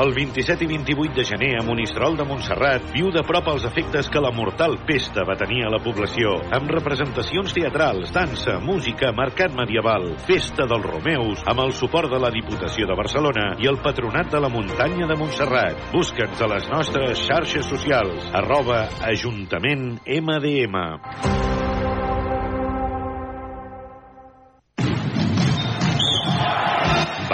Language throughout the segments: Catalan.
El 27 i 28 de gener a Monistrol de Montserrat viu de prop els efectes que la mortal pesta va tenir a la població, amb representacions teatrals, dansa, música, mercat medieval, festa dels Romeus, amb el suport de la Diputació de Barcelona i el Patronat de la Muntanya de Montserrat. Busca'ns a les nostres xarxes socials, arroba Ajuntament MDM.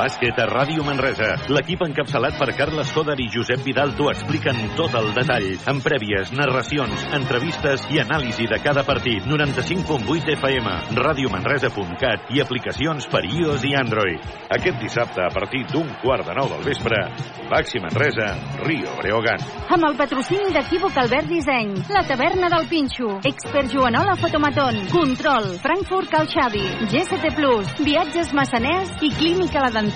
Bàsquet a Ràdio Manresa. L'equip encapçalat per Carles Coder i Josep Vidal t'ho expliquen tot el detall, amb prèvies, narracions, entrevistes i anàlisi de cada partit. 95.8 FM, radiomanresa.cat i aplicacions per iOS i Android. Aquest dissabte, a partir d'un quart de nou del vespre, Baxi Manresa, Rio Breogan. Amb el patrocini d'Equívoc Albert Disseny, la taverna del Pinxo, Expert Joanola Fotomaton, Control, Frankfurt Cal Xavi, GST Plus, Viatges Massaners i Clínica La Dental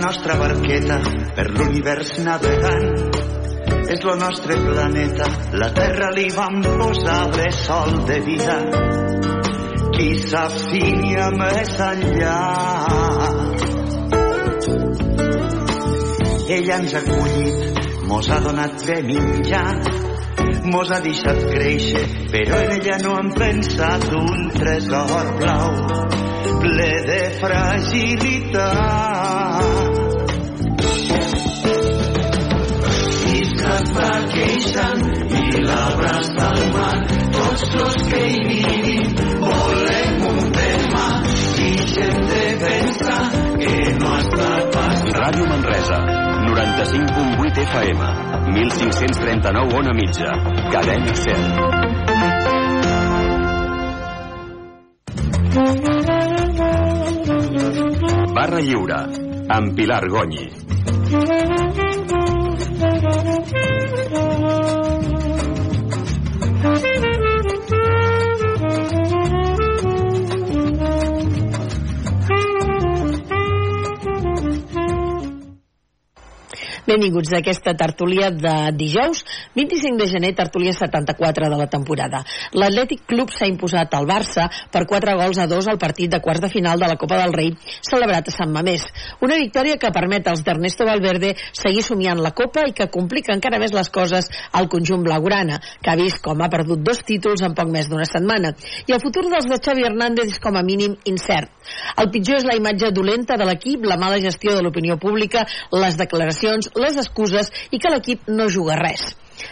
nostra barqueta per l'univers navegant és el nostre planeta. La Terra li vam posar bressol de vida. Qui s'afini a més enllà. Ella ens ha acollit, mos ha donat de menjar, mos ha deixat créixer, però en ella no hem pensat un tresor blau ple de fragilitat. I queixant i l'abraça al mar. Tots los que hi vivim volem un demà. Deixem de pensar que no està passant. Ràdio Manresa, 95.8 FM, 1539 on a mitja, cadena 100. Barra Lliure, amb Pilar Gonyi. Benvinguts a aquesta tertúlia de dijous, 25 de gener, tertúlia 74 de la temporada. L'Atlètic Club s'ha imposat al Barça per 4 gols a 2 al partit de quarts de final de la Copa del Rei celebrat a Sant Mamés. Una victòria que permet als d'Ernesto Valverde seguir somiant la Copa i que complica encara més les coses al conjunt blaugrana, que ha vist com ha perdut dos títols en poc més d'una setmana. I el futur dels de Xavi Hernández és com a mínim incert. El pitjor és la imatge dolenta de l'equip, la mala gestió de l'opinió pública, les declaracions, les excuses i que l'equip no juga res.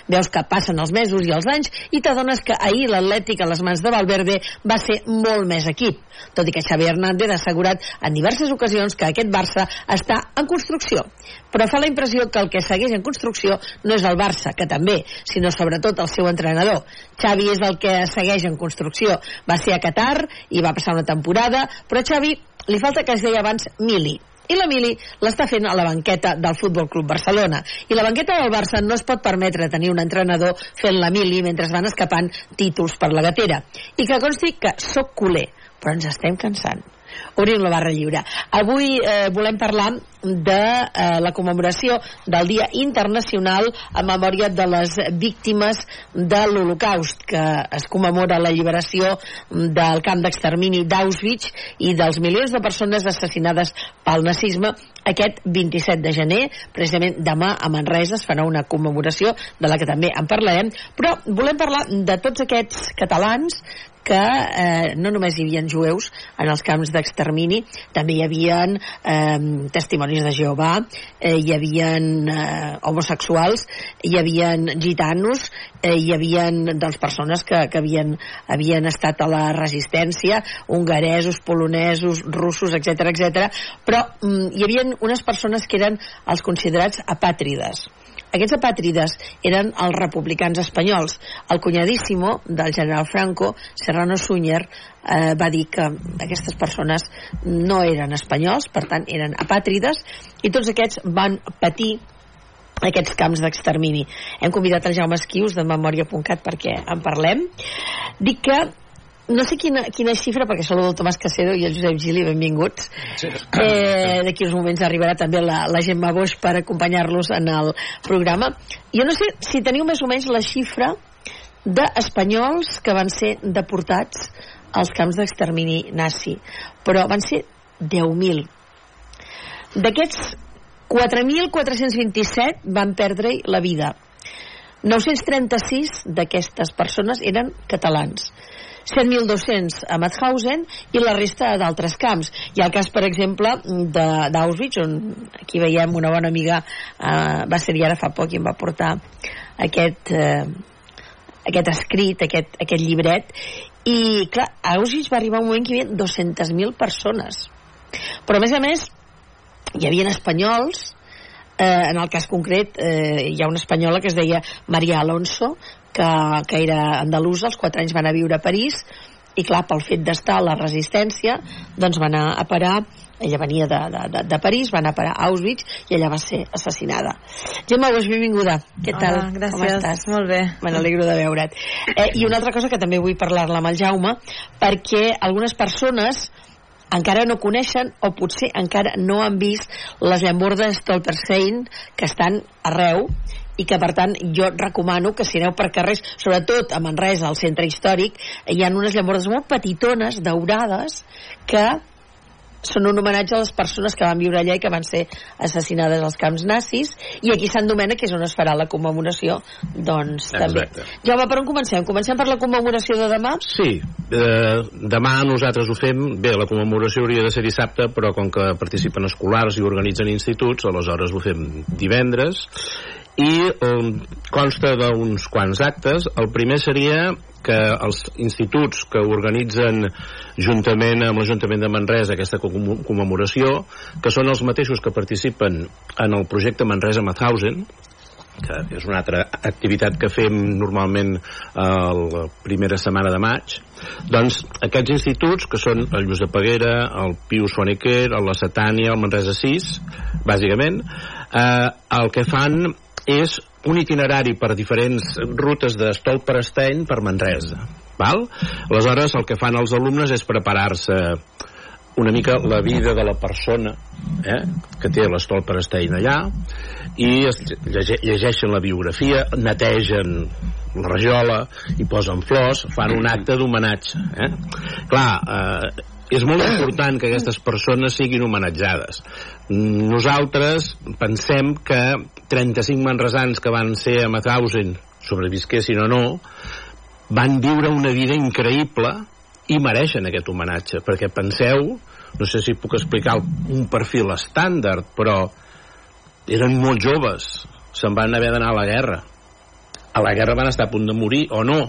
Veus que passen els mesos i els anys i t'adones que ahir l'Atlètic a les mans de Valverde va ser molt més equip, tot i que Xavi Hernández ha assegurat en diverses ocasions que aquest Barça està en construcció. Però fa la impressió que el que segueix en construcció no és el Barça, que també, sinó sobretot el seu entrenador. Xavi és el que segueix en construcció. Va ser a Qatar i va passar una temporada, però Xavi li falta que es deia abans Mili, i la Mili l'està fent a la banqueta del Futbol Club Barcelona. I la banqueta del Barça no es pot permetre tenir un entrenador fent la Mili mentre es van escapant títols per la gatera. I que consti que sóc culer, però ens estem cansant. Obrim la barra lliure. Avui eh, volem parlar de eh, la commemoració del Dia Internacional a memòria de les víctimes de l'Holocaust, que es commemora la lliberació del camp d'extermini d'Auschwitz i dels milions de persones assassinades pel nazisme aquest 27 de gener, precisament demà a Manresa es farà una commemoració de la que també en parlarem, però volem parlar de tots aquests catalans que eh, no només hi havia jueus en els camps d'extermini, també hi havia eh, testimonis de Jehovà, eh, hi havia eh, homosexuals, hi havia gitanos, eh, hi havia doncs, persones que, que havien, havien estat a la resistència, hongaresos, polonesos, russos, etc etc. però mm, hi havia unes persones que eren els considerats apàtrides aquests apàtrides eren els republicans espanyols. El cunyadíssimo del general Franco, Serrano Sunyer, eh, va dir que aquestes persones no eren espanyols, per tant eren apàtrides, i tots aquests van patir aquests camps d'extermini. Hem convidat el Jaume Esquius de Memòria.cat perquè en parlem. Dic que no sé quina, quina xifra, perquè saludo el Tomàs Casedo i el Josep Gili, benvinguts. Sí. Eh, D'aquí uns moments arribarà també la, la Gemma Boix per acompanyar-los en el programa. Jo no sé si teniu més o menys la xifra d'espanyols que van ser deportats als camps d'extermini nazi, però van ser 10.000. D'aquests 4.427 van perdre la vida. 936 d'aquestes persones eren catalans 100.200 a Mauthausen i la resta d'altres camps. Hi ha el cas, per exemple, d'Auschwitz, on aquí veiem una bona amiga, eh, va ser ara fa poc i em va portar aquest, eh, aquest escrit, aquest, aquest llibret, i clar, a Auschwitz va arribar un moment que hi havia 200.000 persones. Però a més a més, hi havia espanyols eh, en el cas concret eh, hi ha una espanyola que es deia Maria Alonso que, que era andalusa, els 4 anys van a viure a París i clar, pel fet d'estar a la resistència doncs va anar a parar ella venia de, de, de, de París, va anar a parar a Auschwitz i ella va ser assassinada. Gemma Boix, benvinguda. Què tal? Hola, gràcies. Com estàs? Molt bé. Me n'alegro de veure't. Eh, I una altra cosa que també vull parlar-la amb el Jaume, perquè algunes persones encara no coneixen o potser encara no han vist les llambordes Stolperstein que estan arreu i que per tant jo recomano que si aneu per carrers, sobretot a Manresa, al centre històric, hi ha unes llambordes molt petitones, daurades, que són un homenatge a les persones que van viure allà i que van ser assassinades als camps nazis i aquí Sant Domènec és on es farà la commemoració doncs també. Jaume, per on comencem? Comencem per la commemoració de demà? Sí, eh, demà nosaltres ho fem bé, la commemoració hauria de ser dissabte però com que participen escolars i organitzen instituts aleshores ho fem divendres i eh, consta d'uns quants actes. El primer seria que els instituts que organitzen juntament amb l'Ajuntament de Manresa aquesta commemoració, que són els mateixos que participen en el projecte Manresa Mauthausen, que és una altra activitat que fem normalment a la primera setmana de maig, doncs aquests instituts, que són el Josep Peguera, el Pius Fonequer, La Setània, el Manresa 6, bàsicament, eh, el que fan és un itinerari per diferents rutes d'Estol per Esteny per Manresa. Val? Aleshores, el que fan els alumnes és preparar-se una mica la vida de la persona eh, que té l'estol per Esteny allà i es llegeixen la biografia, netegen la rajola i posen flors, fan un acte d'homenatge. Eh? Clar, eh, és molt important que aquestes persones siguin homenatjades. Nosaltres pensem que 35 manresans que van ser a Mauthausen, sobrevisquessin o no, van viure una vida increïble i mereixen aquest homenatge, perquè penseu, no sé si puc explicar un perfil estàndard, però eren molt joves, se'n van haver d'anar a la guerra. A la guerra van estar a punt de morir, o no,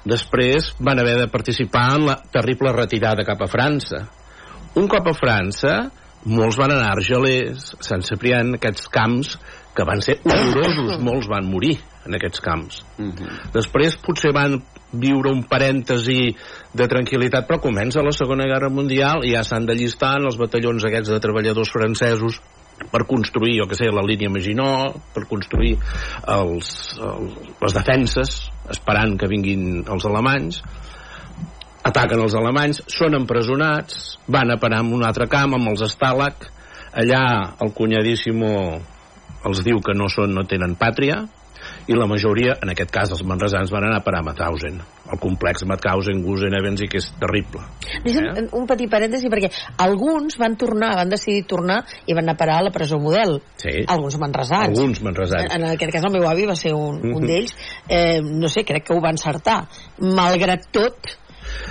Després van haver de participar en la terrible retirada cap a França. Un cop a França, molts van anar a Argelers, Sant Ciprián, aquests camps que van ser horrorosos, molts van morir en aquests camps. Mhm. -huh. Després potser van viure un parèntesi de tranquil·litat, però comença la Segona Guerra Mundial i ja s'han d'allistar en els batallons aquests de treballadors francesos per construir, jo que sé, la línia Maginot, per construir els, els, les defenses, esperant que vinguin els alemanys, ataquen els alemanys, són empresonats, van a parar en un altre camp, amb els Stalag, allà el cunyadíssimo els diu que no, són, no tenen pàtria, i la majoria, en aquest cas els manresans, van anar a parar a Mauthausen, el complex Mauthausen, Gusen, Evans, i que és terrible. Deixa'm eh? un petit parèntesi, perquè alguns van tornar, van decidir tornar i van anar a parar a la presó model. Sí. Alguns manresans. Alguns manresans. En, en aquest cas el meu avi va ser un, un mm -hmm. d'ells. Eh, no sé, crec que ho va encertar. Malgrat tot,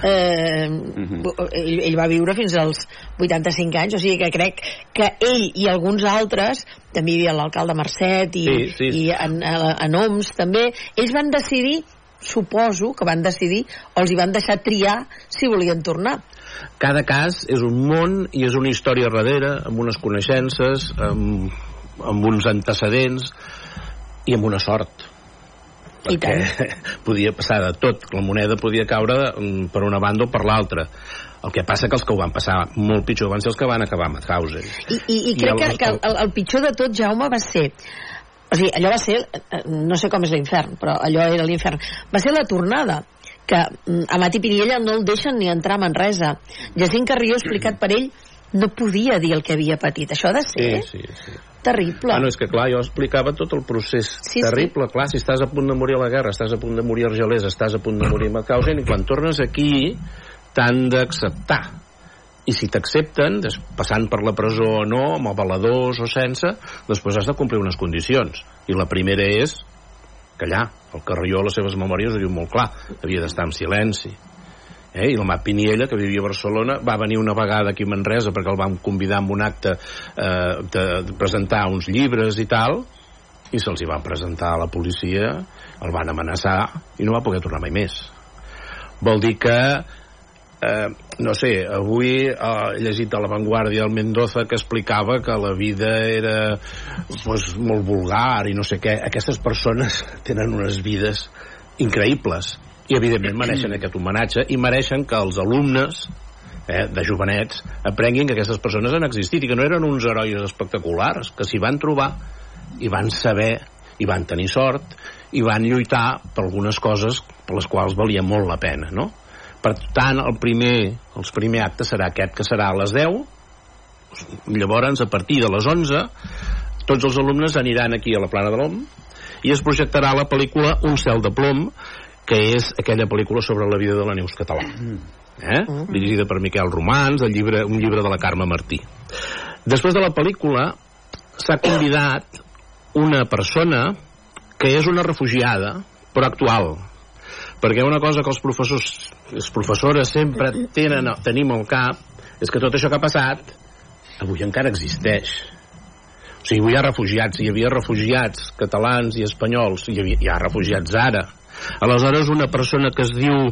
eh, Mhm. ell, ell va viure fins als 85 anys, o sigui que crec que ell i alguns altres, també hi havia l'alcalde Mercet i, Sí, sí. i en, en Oms també, ells van decidir suposo que van decidir o els hi van deixar triar si volien tornar cada cas és un món i és una història darrere, amb unes coneixences, amb, amb uns antecedents i amb una sort. Perquè podia passar de tot. La moneda podia caure mm, per una banda o per l'altra. El que passa que els que ho van passar molt pitjor van ser els que van acabar a Mauthausen. I, i, i crec I el- que, que el, el pitjor de tot, Jaume, va ser o sigui, allò va ser, eh, no sé com és l'infern, però allò era l'infern. Va ser la tornada, que mm, a Mati Piniella no el deixen ni entrar a Manresa. Jacint Carrió, explicat per ell, no podia dir el que havia patit. Això ha de ser Sí, sí, sí. Terrible. Bueno, és que clar, jo explicava tot el procés Sí, terrible, clar, si estàs a punt de morir a la guerra, estàs a punt de morir a Argelès, estàs a punt de morir a Mauthausen, i quan tornes aquí t'han d'acceptar. I si t'accepten, passant per la presó o no, amb avaladors o sense, després has de complir unes condicions. I la primera és callar. El Carrió a les seves memòries ho diu molt clar, havia d'estar en silenci. Eh? I el Mat Piniella, que vivia a Barcelona, va venir una vegada aquí a Manresa perquè el vam convidar amb un acte eh, de, de presentar uns llibres i tal, i se'ls van presentar a la policia, el van amenaçar i no va poder tornar mai més. Vol dir que eh, no sé, avui eh, he llegit a La Vanguardia el Mendoza que explicava que la vida era pues, molt vulgar i no sé què. Aquestes persones tenen unes vides increïbles i evidentment mereixen aquest homenatge i mereixen que els alumnes eh, de jovenets aprenguin que aquestes persones han existit i que no eren uns herois espectaculars, que s'hi van trobar i van saber i van tenir sort i van lluitar per algunes coses per les quals valia molt la pena, no? Per tant, el primer, els primer acte serà aquest, que serà a les 10, llavors, a partir de les 11, tots els alumnes aniran aquí a la Plana de l'Om i es projectarà la pel·lícula Un cel de plom, que és aquella pel·lícula sobre la vida de la Neus Català. Eh? Dirigida per Miquel Romans, el llibre, un llibre de la Carme Martí. Després de la pel·lícula s'ha convidat una persona que és una refugiada, però actual. Perquè una cosa que els professors, les professores sempre tenen, tenim al cap és que tot això que ha passat avui encara existeix. O sigui, avui hi ha refugiats, hi havia refugiats catalans i espanyols, hi, havia, hi ha refugiats ara. Aleshores, una persona que es diu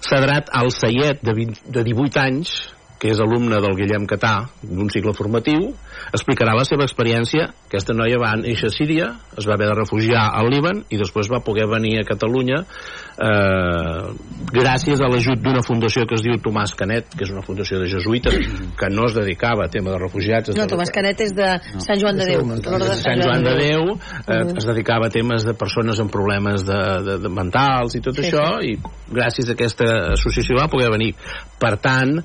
Sadrat Al-Sayed, de, 20, de 18 anys, que és alumne del Guillem Catà, d'un cicle formatiu, explicarà la seva experiència. Aquesta noia va néixer a Síria, es va haver de refugiar al Líban i després va poder venir a Catalunya eh, gràcies a l'ajut d'una fundació que es diu Tomàs Canet, que és una fundació de jesuïtes que no es dedicava a tema de refugiats. No, Tomàs Canet és de Sant Joan de Déu. de Sant Joan de Déu eh, es dedicava a temes de persones amb problemes de, de, de mentals i tot Sí, això i gràcies a aquesta associació va poder venir per tant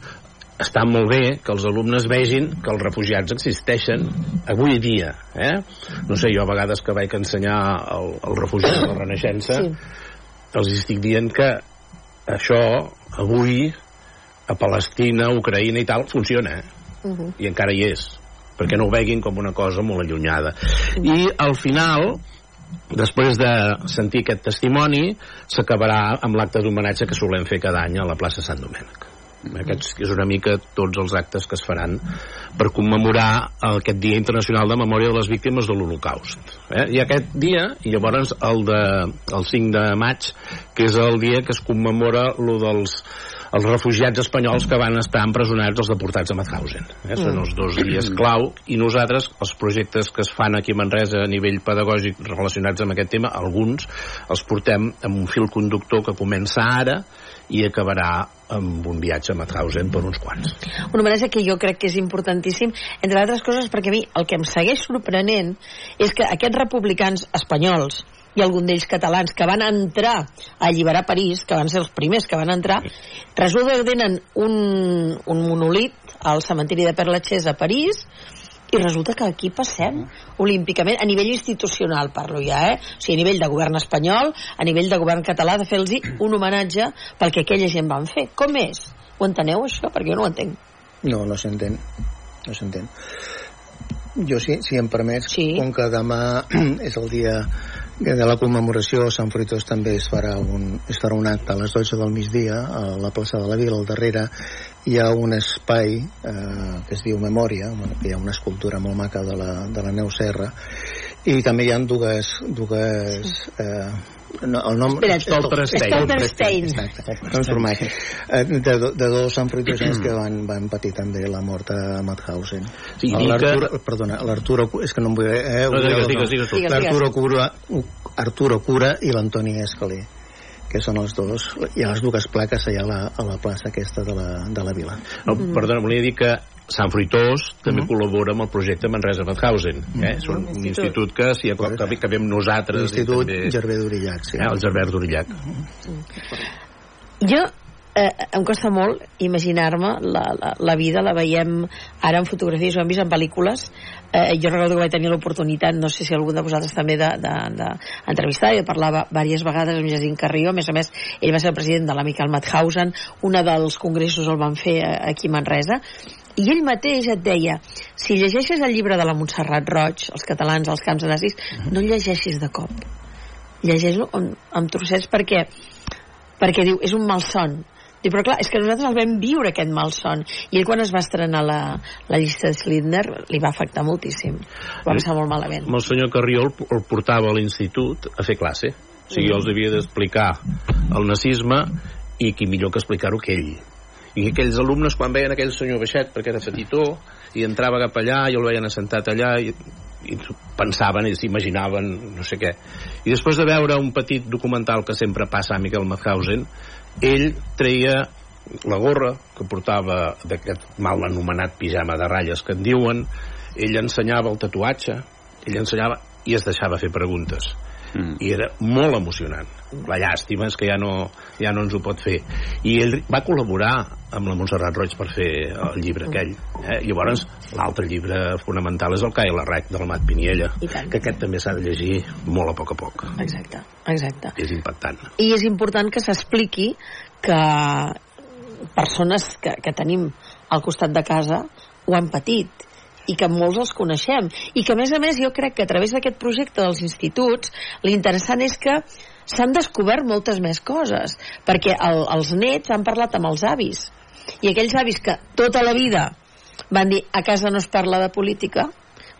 està molt bé que els alumnes vegin que els refugiats existeixen avui dia eh? no sé, jo a vegades que vaig ensenyar el, el refugiat de la Renaixença Sí. els estic dient que això avui a Palestina, Ucraïna i tal funciona eh? Mhm. i encara hi és perquè no ho veguin com una cosa molt allunyada i al final després de sentir aquest testimoni s'acabarà amb l'acte d'homenatge que solem fer cada any a la plaça Sant Domènec aquests és una mica tots els actes que es faran per commemorar aquest Dia Internacional de Memòria de les Víctimes de l'Holocaust. Eh? I aquest dia, i llavors el, de, el 5 de maig, que és el dia que es commemora lo dels els refugiats espanyols que van estar empresonats els deportats a Mauthausen. Eh? Són els dos dies clau i nosaltres, els projectes que es fan aquí a Manresa a nivell pedagògic relacionats amb aquest tema, alguns els portem amb un fil conductor que comença ara i acabarà amb un viatge a Mauthausen per uns quants. un homenatge que jo crec que és importantíssim, entre altres coses perquè a mi el que em segueix sorprenent és que aquests republicans espanyols i algun d'ells catalans que van entrar a alliberar París, que van ser els primers que van entrar, resulta que tenen un, un monolit al cementiri de Perlatxés a París i resulta que aquí passem olímpicament, a nivell institucional parlo ja, eh? O sigui, a nivell de govern espanyol, a nivell de govern català, de fer-los un homenatge pel que aquella gent van fer. Com és? Ho enteneu, això? Perquè jo no ho entenc. No, no s'entén. No s'entén. Jo, si, si em permets, Sí. com que demà és el dia De la commemoració a Sant Fruitós també es farà, un, es farà un acte. A les 12 del migdia a la plaça de la Vila, al darrere hi ha un espai eh, que es diu Memòria, bueno, que hi ha una escultura molt maca de la, de la Neu Serra i també hi ha dues, dues eh, no, el nom... Stolperstein. Stolperstein. Exacte, transformat. De, de dos sanfruitosens que van, van patir també la mort a Mauthausen. Sí, que- perdona, l'Arturo... És que no em vull... Eh, No, digues, no. digues. Digues, L'Arturo Cura, Arturo Cura i l'Antoni Escalé que són els dos, hi ha les dues plaques allà a la, a la plaça aquesta de la, de la vila. No, perdona, volia dir que Sant Fruitós també col·labora amb el projecte Manresa Mauthausen. Eh? Són un institut que, si a cop que, vam nosaltres... L'Institut també- Gervé d'Orillac, sí. Eh, el Gerbert d'Orillac. Jo eh, em costa molt imaginar-me la, la, la vida, la veiem ara en fotografies, ho hem vist en pel·lícules eh, jo recordo que vaig tenir l'oportunitat no sé si algun de vosaltres també d'entrevistar de, de, i de parlar diverses vegades amb Jacint Carrió, a més a més ell va ser el president de l'Amical Mauthausen una dels congressos el van fer eh, aquí a Manresa i ell mateix et deia si llegeixes el llibre de la Montserrat Roig els catalans als camps de nazis no llegeixis de cop. Llegeix-lo amb, trossets perquè perquè diu, és un malson Diu, però clar, és que nosaltres el vam viure aquest malson i ell quan es va estrenar la, la llista de Slindner li va afectar moltíssim. Va passar molt malament. El senyor Carrió el, el portava a l'institut a fer classe. O sigui, jo els havia d'explicar el nazisme i qui millor que explicar-ho que ell. I aquells alumnes, quan veien aquell senyor baixet, perquè era petitó, i entrava cap allà, i el veien assentat allà, i, i pensaven i s'imaginaven no sé què. I després de veure un petit documental que sempre passa a Miquel Mauthausen, ell treia la gorra que portava d'aquest mal anomenat pijama de ratlles que en diuen, ell ensenyava el tatuatge, ell ensenyava i es deixava fer preguntes Mm. i era molt emocionant. La llàstima és que ja no, ja no ens ho pot fer. I ell va col·laborar amb la Montserrat Roig per fer el llibre aquell eh? llavors l'altre llibre fonamental és el Cai la Rec del Mat Piniella I que aquest també s'ha de llegir molt a poc a poc. Exacte, exacte. És impactant. I és important que s'expliqui que persones que, que tenim al costat de casa ho han patit i que molts els coneixem. I que a més a més jo crec que a través d'aquest projecte dels instituts l'interessant és que s'han descobert moltes més coses perquè el, els nets han parlat amb els avis. I aquells avis que tota la vida van dir a casa no es parla de política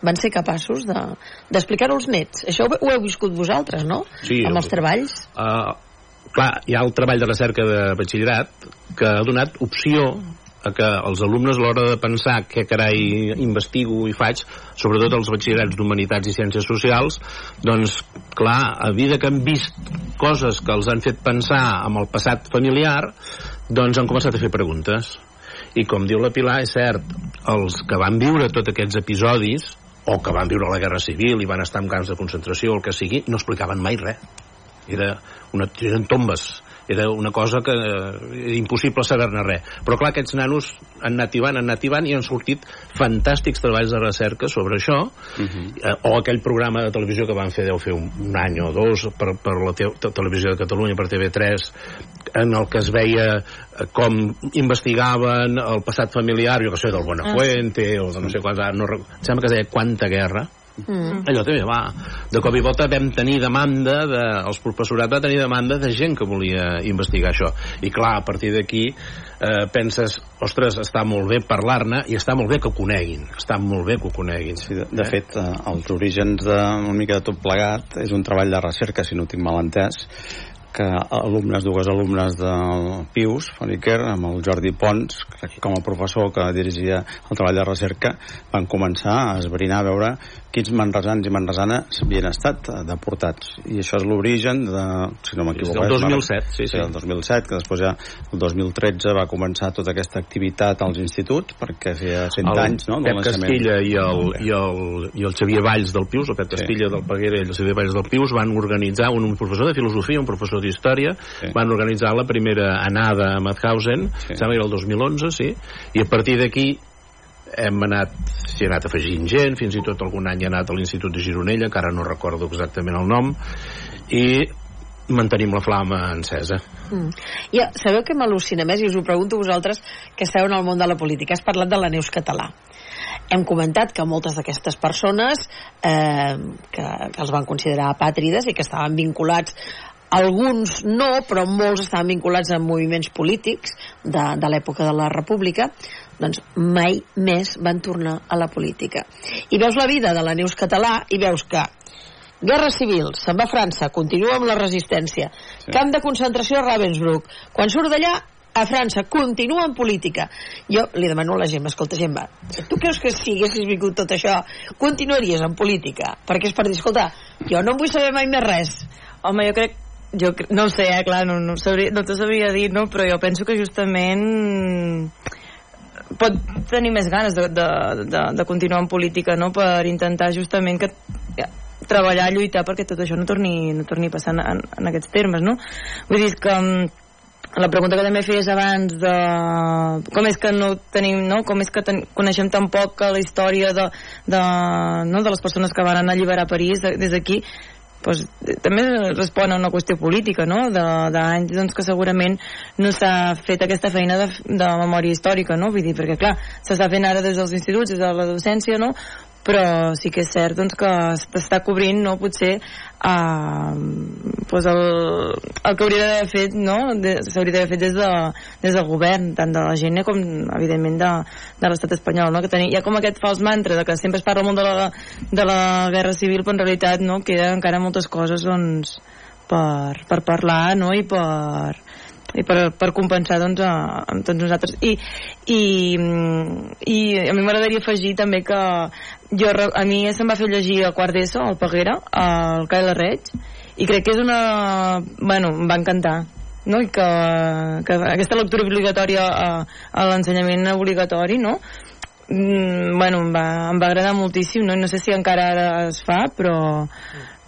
van ser capaços de- d'explicar-ho als nets. Això ho, ho heu viscut vosaltres, no? Sí, amb els treballs? Uh, clar, hi ha el treball de recerca de batxillerat que ha donat opció que els alumnes a l'hora de pensar què carai investigo i faig, sobretot els batxillerats d'Humanitats i Ciències Socials, doncs, clar, a vida que han vist coses que els han fet pensar amb el passat familiar, doncs han començat a fer preguntes. I com diu la Pilar, és cert, els que van viure tots aquests episodis, o que van viure la Guerra Civil i van estar en camps de concentració o el que sigui, no explicaven mai res era una, eren tombes era una cosa que eh, era impossible saber-ne res. Però clar, aquests nanos han anat tibant, han anat tibant i han sortit fantàstics treballs de recerca sobre això, uh -huh. eh, o aquell programa de televisió que van fer, deu fer un, un any o dos per, per la te te televisió de Catalunya, per TV3, en el que es veia eh, com investigaven el passat familiar, jo que sé, del Buenafuente, o de no sé quants, no, sembla que es deia Quanta Guerra, mm. allò també va de cop i volta vam tenir demanda de, els professorat va tenir demanda de gent que volia investigar això. I clar, a partir d'aquí eh, penses, ostres, està molt bé parlar-ne i està molt bé que ho coneguin està molt bé que ho coneguin. Sí, de, de fet, eh, els orígens d'una mica de tot plegat és un treball de recerca, si no tinc mal entès, que alumnes, dues alumnes del Pius, Foniquer, amb el Jordi Pons, crec que com a professor que dirigia el treball de recerca, van començar a esbrinar, a veure quins manresans i manresanes havien estat eh, deportats. I això és l'origen de, si no m'equivoco... La- 2007, sí, sí. el 2007, que després ja el 2013 va començar tota aquesta activitat als instituts, perquè feia 100 el anys, no?, Pep. Castilla i el, i, el, i el Xavier Valls del Pius, el Pep Sí. Castilla del Peguera i el Xavier Valls del Pius van organitzar, un, un professor de filosofia, un professor d'història, Sí. van organitzar la primera anada a Mauthausen, Sí. sí. sembla que era el 2011, sí, i a partir d'aquí hem anat, s'hi ha anat afegint gent, fins i tot algun any ha anat a l'Institut de Gironella, que ara no recordo exactament el nom, i mantenim la flama encesa. Mm. Ja, sabeu què m'al·lucina més? I us ho pregunto vosaltres que esteu en el món de la política. Has parlat de la Neus Català. Hem comentat que moltes d'aquestes persones eh, que, que els van considerar apàtrides i que estaven vinculats alguns no, però molts estaven vinculats a moviments polítics de, de l'època de la República, doncs mai més van tornar a la política. I veus la vida de la Neus Català i veus que Guerra Civil, se'n va a França, continua amb la resistència. Sí. Camp de concentració a Ravensbrück. Quan surt d'allà, a França, continua en política. Jo li demano a la Gemma, escolta, Gemma, tu creus que si haguessis vingut tot això, continuaries en política? Perquè és per dir, escolta, jo no en vull saber mai més res. Home, jo crec jo no ho sé, eh, clar, no, no, sabria, no t'ho sabria dir, no? però jo penso que justament pot tenir més ganes de, de, de, de continuar en política no? per intentar justament que treballar, lluitar perquè tot això no torni, no torni a passar en, en aquests termes no? vull dir que mm, la pregunta que també feies abans de com és que no tenim, no? com és que ten, coneixem tan poc la història de, de, no? de les persones que van alliberar París des d'aquí pues, també respon a una qüestió política, no?, d'anys doncs, que segurament no s'ha fet aquesta feina de, de memòria històrica, no?, vull dir, perquè clar, s'està fent ara des dels instituts, des de la docència, no?, però sí que és cert doncs, que s'està cobrint no, potser uh, pues el, el que hauria d'haver fet no? s'hauria d'haver fet des, de, des del govern tant de la gent com evidentment de, de l'estat espanyol no? que tenia, hi ha com aquest fals mantra de que sempre es parla molt de la, de la guerra civil però en realitat no, queden encara moltes coses doncs, per, per parlar no? i per i per, per compensar doncs, a, amb tots nosaltres i, i, i a mi m'agradaria afegir també que jo, a mi se'm va fer llegir el quart d'ESO, el Peguera, el Kyle Reig i crec que és una... bueno, em va encantar no? i que, que aquesta lectura obligatòria a, a l'ensenyament obligatori no? Mm, bueno, em va, em va agradar moltíssim no? no sé si encara ara es fa però,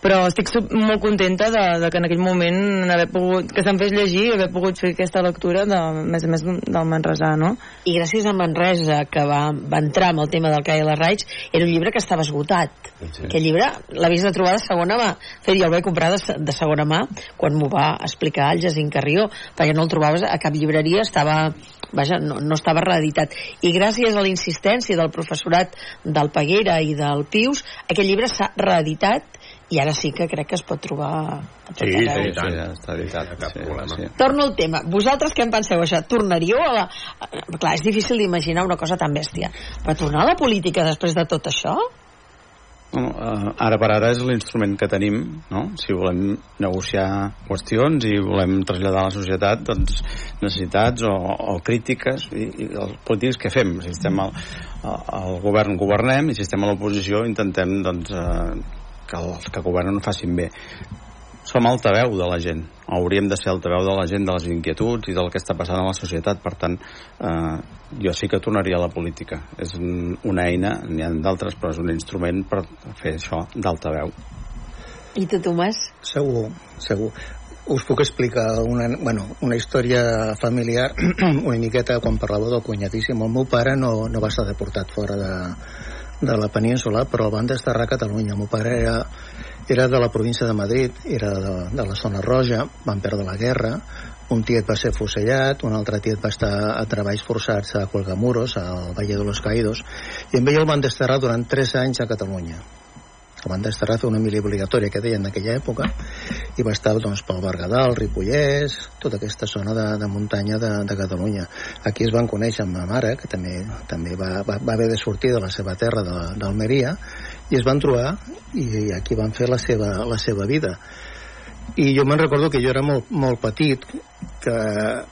però estic molt contenta de, de que en aquell moment haver pogut, que se'm fes llegir i haver pogut fer aquesta lectura de, a més a més del Manresà, no? I gràcies a Manresa, que va, va entrar amb el tema del Caia de Raig, era un llibre que estava esgotat. Sí. Aquest llibre l'havies de trobar de segona mà. Fet, jo el vaig comprar de, de segona mà quan m'ho va explicar el Jacint Carrió, perquè no el trobaves a cap llibreria, estava vaja, no, no estava reeditat. I gràcies a la insistència del professorat del Peguera i del Pius, aquest llibre s'ha reeditat i ara sí que crec que es pot trobar a tot sí, arreu. Sí, sí, està editat. Cap sí, problema. Sí. Torno al tema. Vosaltres què en penseu això? Tornaríeu a la... Clar, és difícil d'imaginar una cosa tan bèstia. Però tornar a la política després de tot això? Bueno, uh, ara per ara és l'instrument que tenim, no? Si volem negociar qüestions i volem traslladar a la societat doncs, necessitats o, o crítiques i, i els polítics que fem. Si estem al, al govern governem i si estem a l'oposició intentem doncs, uh, que els que governen facin bé. Som altaveu de la gent. Hauríem de ser altaveu de la gent de les inquietuds i del que està passant a la societat. Per tant eh, jo sí que tornaria a la política. És una eina, n'hi ha d'altres però és un instrument per fer això d'altaveu. I tu Tomàs? segur, segur. Us puc explicar una, bueno, una història familiar una miqueta quan parlava del cunyadíssim el meu pare no, no va estar deportat fora de, de la península, però van desterrar a Catalunya. El meu pare era, era de la província de Madrid, era de, de la zona roja, van perdre la guerra, un tiet va ser fusellat, un altre tiet va estar a treballs forçats a Colgamuros, al Valle de los Caídos, i amb ell el van desterrar durant 3 anys a Catalunya desterrar fer una mili obligatòria que deien en aquella època i va estar doncs, pel Berguedà, el Ripollès tota aquesta zona de, de muntanya de, de Catalunya. Aquí es van conèixer amb ma mare que també, també va, va, va haver de sortir de la seva terra d'Almeria i es van trobar i aquí van fer la seva, la seva vida i jo me'n recordo que jo era molt, molt petit que,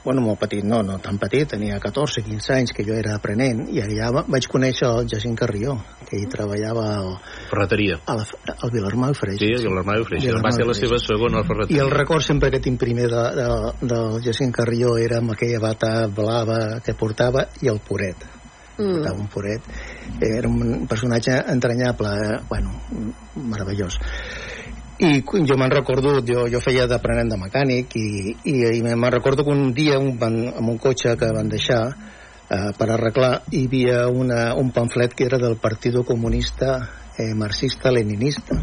bueno, molt petit, no, no tan petit, tenia 14, 15 anys que jo era aprenent i allà vaig conèixer el Jacint Carrió que ell treballava al, ferreteria. a la, al Vilarmau Freix sí, al Vilarmau Freix, va ser la seva segona ferreteria. I el record sempre que tinc primer de, de, del Jacint Carrió era amb aquella bata blava que portava i el puret mm. portava un puret era un personatge entranyable eh? bueno, meravellós i jo me'n recordo, jo, jo feia d'aprenent de mecànic i, i, i me'n recordo que un dia un van, amb un cotxe que van deixar eh, per arreglar hi havia una, un pamflet que era del Partido Comunista eh, Marxista-Leninista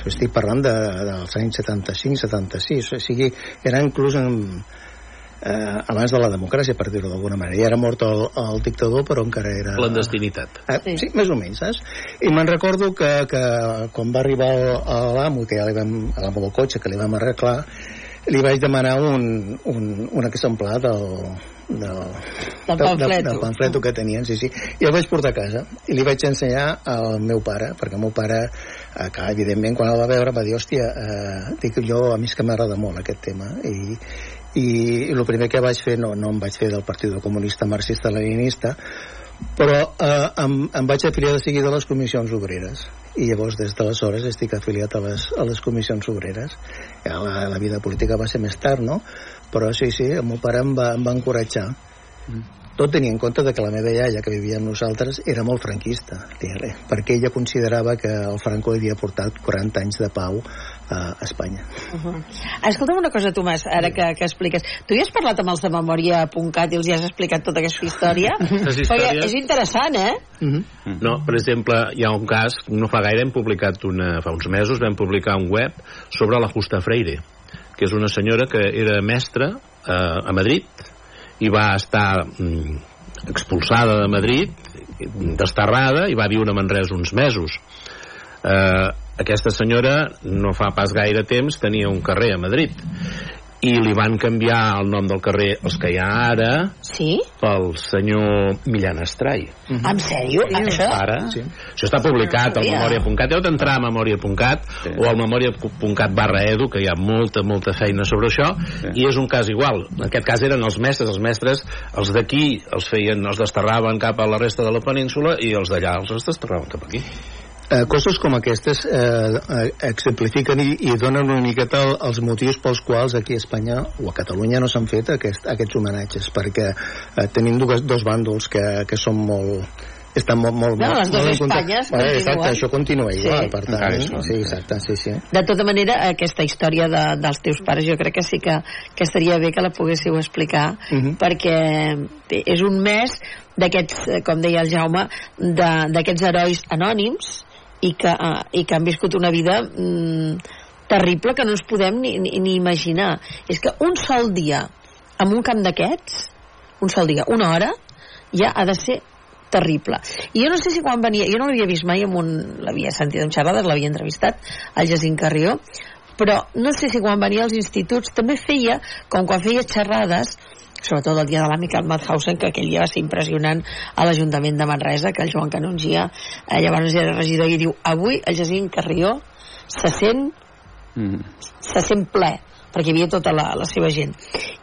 estic parlant de, dels anys 75-76 o sigui, era inclús en, eh, abans de la democràcia per dir-ho d'alguna manera ja era mort el, el dictador però encara era Clandestinitat. Eh, sí. sí, més o menys, saps? I me'n recordo que, que quan va arribar l'amo, que ja li vam, a l'amo del cotxe, que li vam arreglar, li vaig demanar un, un, un exemplar del, del, Del pamfleto. del, del pamfleto que tenien, sí, sí. I el vaig portar a casa i li vaig ensenyar al meu pare, perquè el meu pare, eh, que evidentment quan el va veure va dir, hòstia, eh, dic, jo a mi és que m'agrada molt aquest tema i, i, el primer que vaig fer no, no em vaig fer del Partit Comunista Marxista-Leninista però eh, em, em vaig afiliar de seguida a les comissions obreres. I llavors des d'aleshores estic afiliat a les, a les comissions obreres. Ja la, la vida política va ser més tard no? però sí, sí, el meu pare em va, em va encoratjar. Tot tenint en compte de que la meva iaia que vivia amb nosaltres era molt franquista perquè ella considerava que el Franco havia portat 40 anys de pau a Espanya Uh -huh. Escolta'm una cosa, Tomàs, ara que, que expliques. Tu ja has parlat amb els de Memòria.cat i els hi has explicat tota aquesta història? Històries- és interessant, eh? No, per exemple, hi ha un cas, no fa gaire hem publicat una, fa uns mesos vam publicar un web sobre la Justa Freire, que és una senyora que era mestra eh, a Madrid i va estar mm, expulsada de Madrid, desterrada, i va viure a Manresa uns mesos. Eh, aquesta senyora no fa pas gaire temps tenia un carrer a Madrid i li van canviar el nom del carrer els que hi ha ara sí? pel senyor Millán Estrai En sèrio? Això? ara sí. això està publicat al memòria.cat heu d'entrar a memòria.cat sí. o al memòria.cat barra edu que hi ha molta, molta feina sobre això sí. i és un cas igual, en aquest cas eren els mestres els mestres, els d'aquí els feien, els desterraven cap a la resta de la península i els d'allà els desterraven cap aquí eh, coses com aquestes eh, eh, exemplifiquen i, i donen una miqueta el, els motius pels quals aquí a Espanya o a Catalunya no s'han fet aquest, aquests homenatges perquè eh, tenim dos, dos bàndols que, que són molt estan molt, molt, No, molt, les dues Espanyes Bueno, continuen. exacte, això continua Sí. igual per Encara tant, són, sí, exacte, sí, sí De tota manera, aquesta història de, dels teus pares jo crec que sí que, que estaria bé que la poguéssiu explicar Mhm. perquè bé, és un mes d'aquests, eh, com deia el Jaume, de- d'aquests herois anònims i que, eh, i que han viscut una vida mm, terrible que no ens podem ni, ni, ni imaginar. És que un sol dia en un camp d'aquests, un sol dia, una hora, ja ha de ser terrible. I jo no sé si quan venia, jo no l'havia vist mai amb un, l'havia sentit en xerrades, l'havia entrevistat, el Jacint Carrió, però no sé si quan venia als instituts també feia, com quan feia xerrades, sobretot el dia de l'amic al Madhausen, que aquell dia va ser impressionant a l'Ajuntament de Manresa, que el Joan Canongia, eh, llavors era regidor, i diu, avui el Jacint Carrió se sent Mm. se sent ple, perquè hi havia tota la, la seva gent.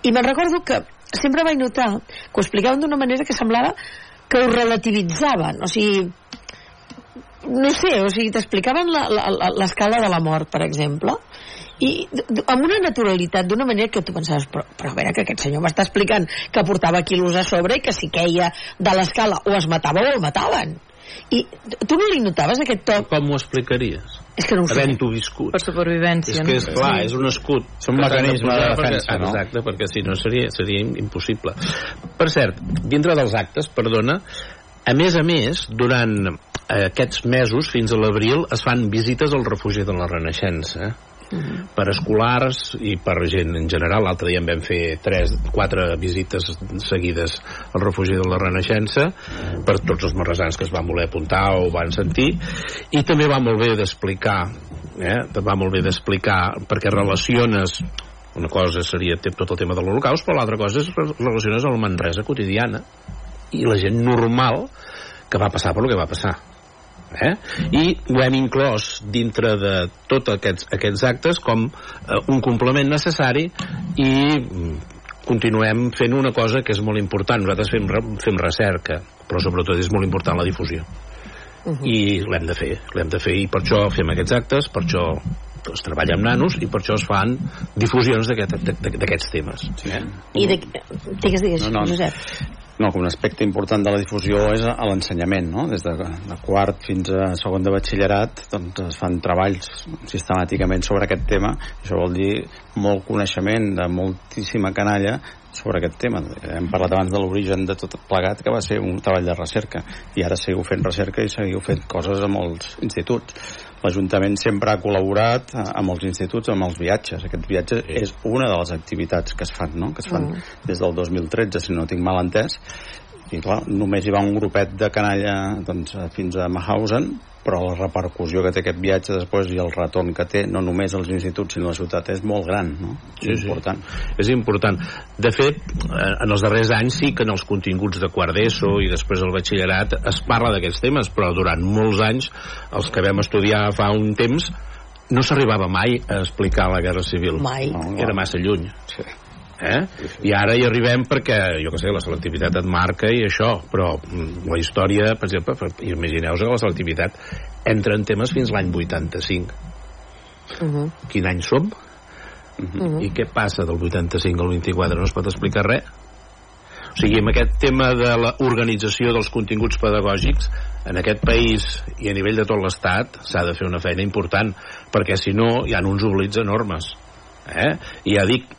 I me'n recordo que sempre vaig notar que ho explicaven d'una manera que semblava que ho relativitzaven, o sigui, no sé, o sigui, t'explicaven la- la- la- l'escala de la mort, per exemple, i amb una naturalitat, d'una manera que tu pensaves, però, però a veure, que aquest senyor m'està explicant que portava quilos a sobre i que si queia de l'escala o es matava o el mataven. I tu no li notaves aquest toc? com ho explicaries? És que no ho sé. havent-ho viscut Per supervivència. és que és clar, és un escut És un mecanisme de posar perquè- defensa, no? exacte, perquè si no seria, seria impossible per cert, dintre dels actes perdona, a més a més durant eh, aquests mesos fins a l'abril es fan visites al refugi de la Renaixença per escolars i per gent en general. L'altre dia en vam fer tres, quatre visites seguides al refugi de la Renaixença per tots els marresans que es van voler apuntar o van sentir i també va molt bé d'explicar eh? va molt bé d'explicar perquè relaciones una cosa seria tot el tema de l'Holocaust però l'altra cosa és re- relaciones a la Manresa quotidiana i la gent normal que va passar per que va passar eh? i ho hem inclòs dintre de tots aquests, aquests actes com eh, un complement necessari i mm, continuem fent una cosa que és molt important nosaltres fem, fem recerca però sobretot és molt important la difusió i l'hem de fer l'hem de fer i per això fem aquests actes per això es treballa amb nanos i per això es fan difusions d'aquest- d'aquests temes eh? I de... Digues, digues, No, no. Josep. No, que un aspecte important de la difusió és a l'ensenyament, no? Des de, de quart fins a segon de batxillerat doncs es fan treballs sistemàticament sobre aquest tema. Això vol dir molt coneixement de moltíssima canalla sobre aquest tema. Hem parlat abans de l'origen de tot plegat, que va ser un treball de recerca, i ara seguiu fent recerca i seguiu fent coses a molts instituts. l'Ajuntament sempre ha col·laborat eh, amb els instituts amb els viatges. Aquest viatge sí. és una de les activitats que es fan, no? que es fan mm. des del 2013, si no tinc mal entès, i clar, només hi va un grupet de canalla doncs, fins a Mahausen però la repercussió que té aquest viatge després i el retorn que té, no només als instituts sinó a la ciutat, és molt gran no? Sí, és important. Sí. És important. De fet, eh, en els darrers anys sí que en els continguts de quart d'ESO i després el batxillerat es parla d'aquests temes, però durant molts anys els que vam estudiar fa un temps no s'arribava mai a explicar la Guerra Civil. Mai. Era massa lluny. Sí eh? i ara hi arribem perquè, jo que sé, la selectivitat et marca i això, però mm, la història, per exemple, imagineu-vos que la selectivitat entra en temes fins l'any 85 uh -huh. quin any som? Uh -huh. i què passa del 85 al 24 no es pot explicar res o sigui, amb aquest tema de l'organització dels continguts pedagògics en aquest país i a nivell de tot l'estat s'ha de fer una feina important perquè si no hi ha uns oblits enormes eh? i ja dic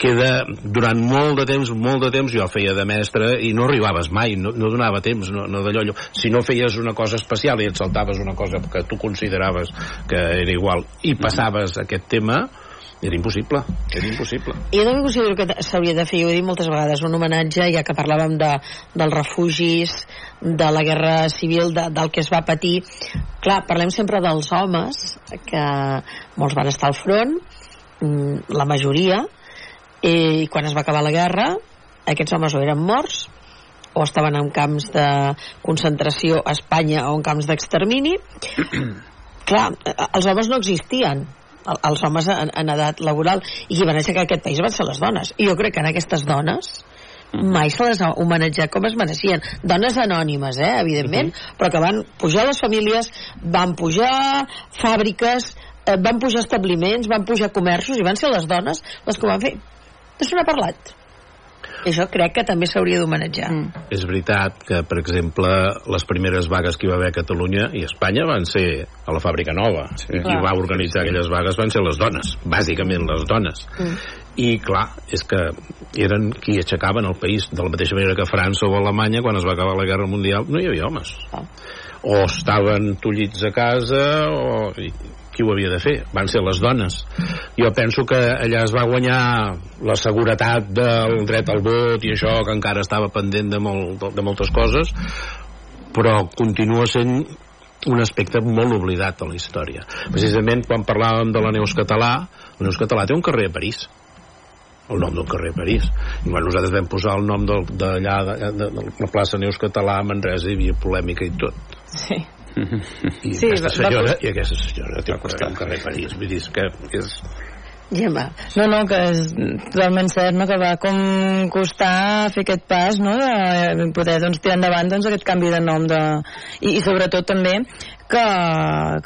queda durant molt de temps, molt de temps jo feia de mestre i no arribaves mai, no, no donava temps no, no d'allò, si no feies una cosa especial i et saltaves una cosa que tu consideraves que era igual i passaves aquest tema era impossible, era impossible. Jo també considero que s'hauria de fer, ho he dit moltes vegades, un homenatge, ja que parlàvem de, dels refugis, de la guerra civil, de, del que es va patir. Clar, parlem sempre dels homes, que molts van estar al front, mm, la majoria, i quan es va acabar la guerra aquests homes o eren morts o estaven en camps de concentració a Espanya o en camps d'extermini. Clar, els homes no existien els homes en, en edat laboral i qui van aixecar aquest país van ser les dones. I jo crec que en aquestes dones mai se les ha homenatjat com es mereixien. Dones anònimes, eh, evidentment uh -huh. però que van pujar les famílies van pujar fàbriques eh, van pujar establiments, van pujar comerços i van ser les dones les que ho van fer D'això n'ha parlat. I això crec que també s'hauria d'homenatjar. Mm. És veritat que, per exemple, les primeres vagues que hi va haver a Catalunya i a Espanya van ser a la Fàbrica Nova. Sí. Qui va organitzar aquelles vagues van ser les dones, bàsicament les dones. Mm. I, clar, és que eren qui aixecaven el país de la mateixa manera que França o Alemanya, quan es va acabar la Guerra Mundial, no hi havia homes. Ah. O estaven tullits a casa, o qui ho havia de fer? Van ser les dones. Jo penso que allà es va guanyar la seguretat del dret al vot i això que encara estava pendent de, molt, de moltes coses, però continua sent un aspecte molt oblidat a la història. Precisament quan parlàvem de la Neus Català, la Neus Català té un carrer a París el nom d'un carrer París. I quan nosaltres vam posar el nom d'allà, de, de, de, de, la plaça Neus Català a Manresa, hi havia polèmica i tot. Sí. I sí, aquesta senyora, va... i aquesta senyora té un carrer París, vull dir que és... Gemma. No, no, que és totalment cert, no? que va com costar fer aquest pas, no?, de poder doncs, tirar endavant doncs, aquest canvi de nom de... I, i sobretot també que,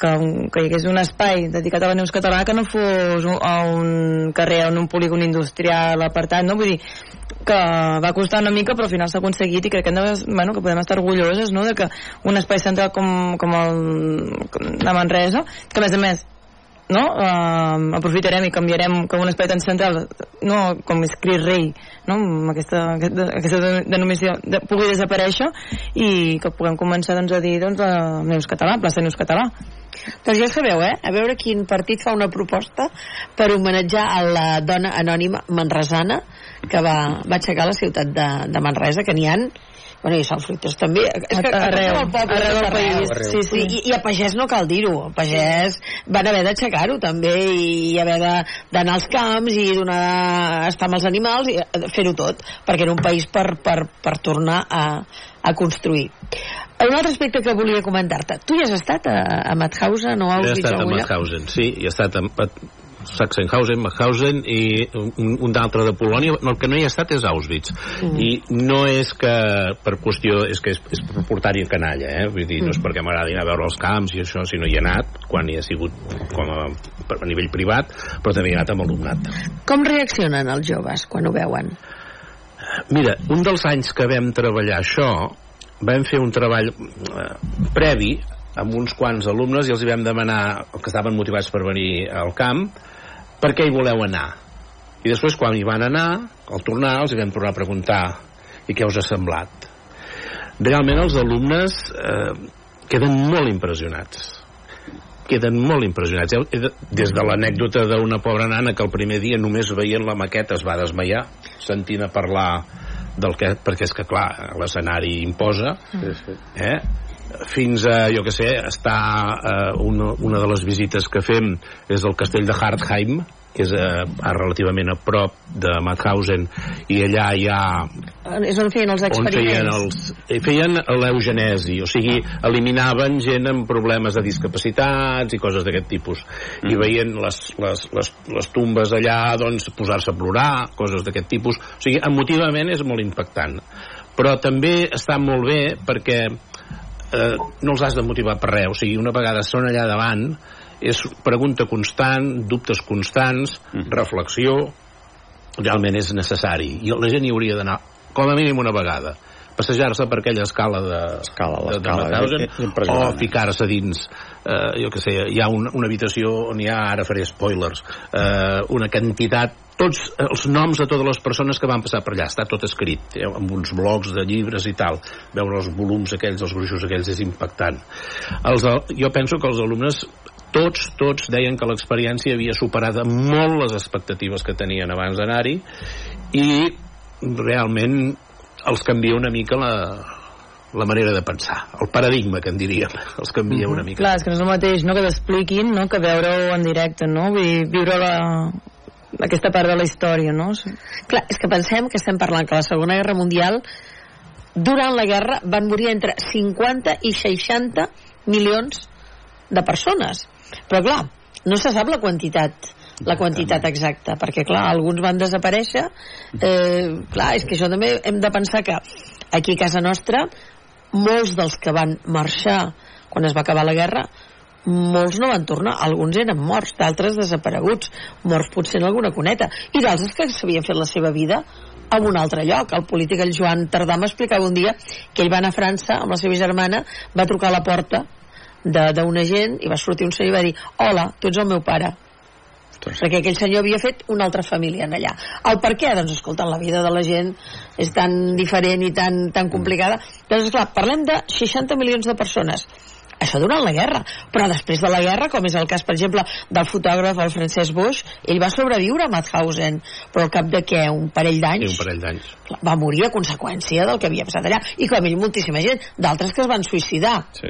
que, que hi hagués un espai dedicat a la Neus Català que no fos un, a un carrer en un polígon industrial apartat, no? Vull dir, que va costar una mica però al final s'ha aconseguit i crec que, de, bueno, que podem estar orgulloses no? de que un espai central com, com el de Manresa que a més a més no? Uh, aprofitarem i canviarem com un espai tan central no com és Cris Rei no? amb aquesta, aquesta denominació de, pugui desaparèixer i que puguem començar doncs, a dir doncs, a Neus Català, plaça Neus Català doncs ja sabeu, eh? A veure quin partit fa una proposta per homenatjar a la dona anònima manresana que va, va aixecar la ciutat de, de Manresa, que n'hi han bueno, i Sant Fruitós també és que arreu, el poble, arreu del país arreu. Sí, sí. I, i a Pagès no cal dir-ho a Pagès van haver d'aixecar-ho també i haver d'anar als camps i donar, estar amb els animals i fer-ho tot perquè era un país per, per, per tornar a, a construir un altre aspecte que volia comentar-te tu ja has estat a, a Mauthausen o a Auschwitz? He estat a Mauthausen, sí, he estat a, Sachsenhausen, Mauthausen i un, un d'altre de Polònia el que no hi ha estat és Auschwitz mm. i no és que per qüestió és que és, és per portar-hi canalla eh? vull dir, mm. no és mm. perquè m'agradi anar a veure els camps i això, sinó hi he anat quan hi ha sigut com a, a nivell privat però també hi he anat amb alumnat Com reaccionen els joves quan ho veuen? Mira, un dels anys que vam treballar això vam fer un treball eh, previ amb uns quants alumnes i els hi vam demanar que estaven motivats per venir al camp per què hi voleu anar? I després, quan hi van anar, al tornar, els vam tornar a preguntar i què us ha semblat? Realment els alumnes eh, queden molt impressionats. queden molt impressionats. Eh, Des de l'anècdota d'una pobra nana que el primer dia només veient la maqueta es va desmaiar, sentint a parlar del que... perquè és que, clar, l'escenari imposa, Sí, sí. eh? fins a, jo que sé, està eh, una, una de les visites que fem és el castell de Hartheim, que és eh, a relativament a prop de Mauthausen, i allà hi ha És on feien els on feien, experiments. els, eh, feien l'eugenesi, o sigui, eliminaven gent amb problemes de discapacitats i coses d'aquest tipus. Mm. I veient les, les, les, les tumbes allà, doncs, posar-se a plorar, coses d'aquest tipus. O sigui, emotivament és molt impactant. Però també està molt bé perquè eh, no els has de motivar per res. O sigui, una vegada són allà davant, és pregunta constant, dubtes constants, Mm. reflexió, realment és necessari. I la gent hi hauria d'anar com a mínim una vegada passejar-se per aquella escala de, Escala, de, de l'escala, Mauthausen, impressionant. o ficar-se dins eh, jo que sé, hi ha un, una habitació on hi ha, ara faré spoilers eh, una quantitat tots els noms de totes les persones que van passar per allà està tot escrit, eh, amb uns blocs de llibres i tal, veure els volums aquells els gruixos aquells és impactant els, jo penso que els alumnes tots, tots deien que l'experiència havia superat molt les expectatives que tenien abans d'anar-hi i realment els canvia una mica la, la manera de pensar, el paradigma que en diríem, els canvia una mica. Clar, és que no és el mateix no, que t'expliquin no, que veure-ho en directe, no? Vull dir, viure la, aquesta part de la història, no? Clar, és que pensem que estem parlant que la Segona Guerra Mundial durant la guerra van morir entre 50 i 60 milions de persones. Però clar, no se sap la quantitat la quantitat exacta, perquè clar, alguns van desaparèixer. Eh, clar, és que això també hem de pensar que aquí a casa nostra molts dels que van marxar quan es va acabar la guerra molts no van tornar, alguns eren morts d'altres desapareguts, morts potser en alguna cuneta, i d'altres que s'havien fet la seva vida a un altre lloc. El polític, el Joan Tardà, m'explicava un dia que ell va anar a França amb la seva germana, va trucar a la porta de- d'una gent i va sortir un senyor i va dir hola, tu ets el meu pare perquè aquell senyor havia fet una altra família en allà. El per què? Doncs escolta, la vida de la gent és tan diferent i tan, tan complicada. Doncs esclar, parlem de 60 milions de persones. Això durant la guerra. Però després de la guerra, com és el cas, per exemple, del fotògraf, el Francesc Boix, ell va sobreviure a Mauthausen, però al cap de què? Un parell Sí, d'anys? un parell d'anys. Va morir a conseqüència del que havia passat allà. I com ell, moltíssima gent. D'altres que es van suïcidar. Sí.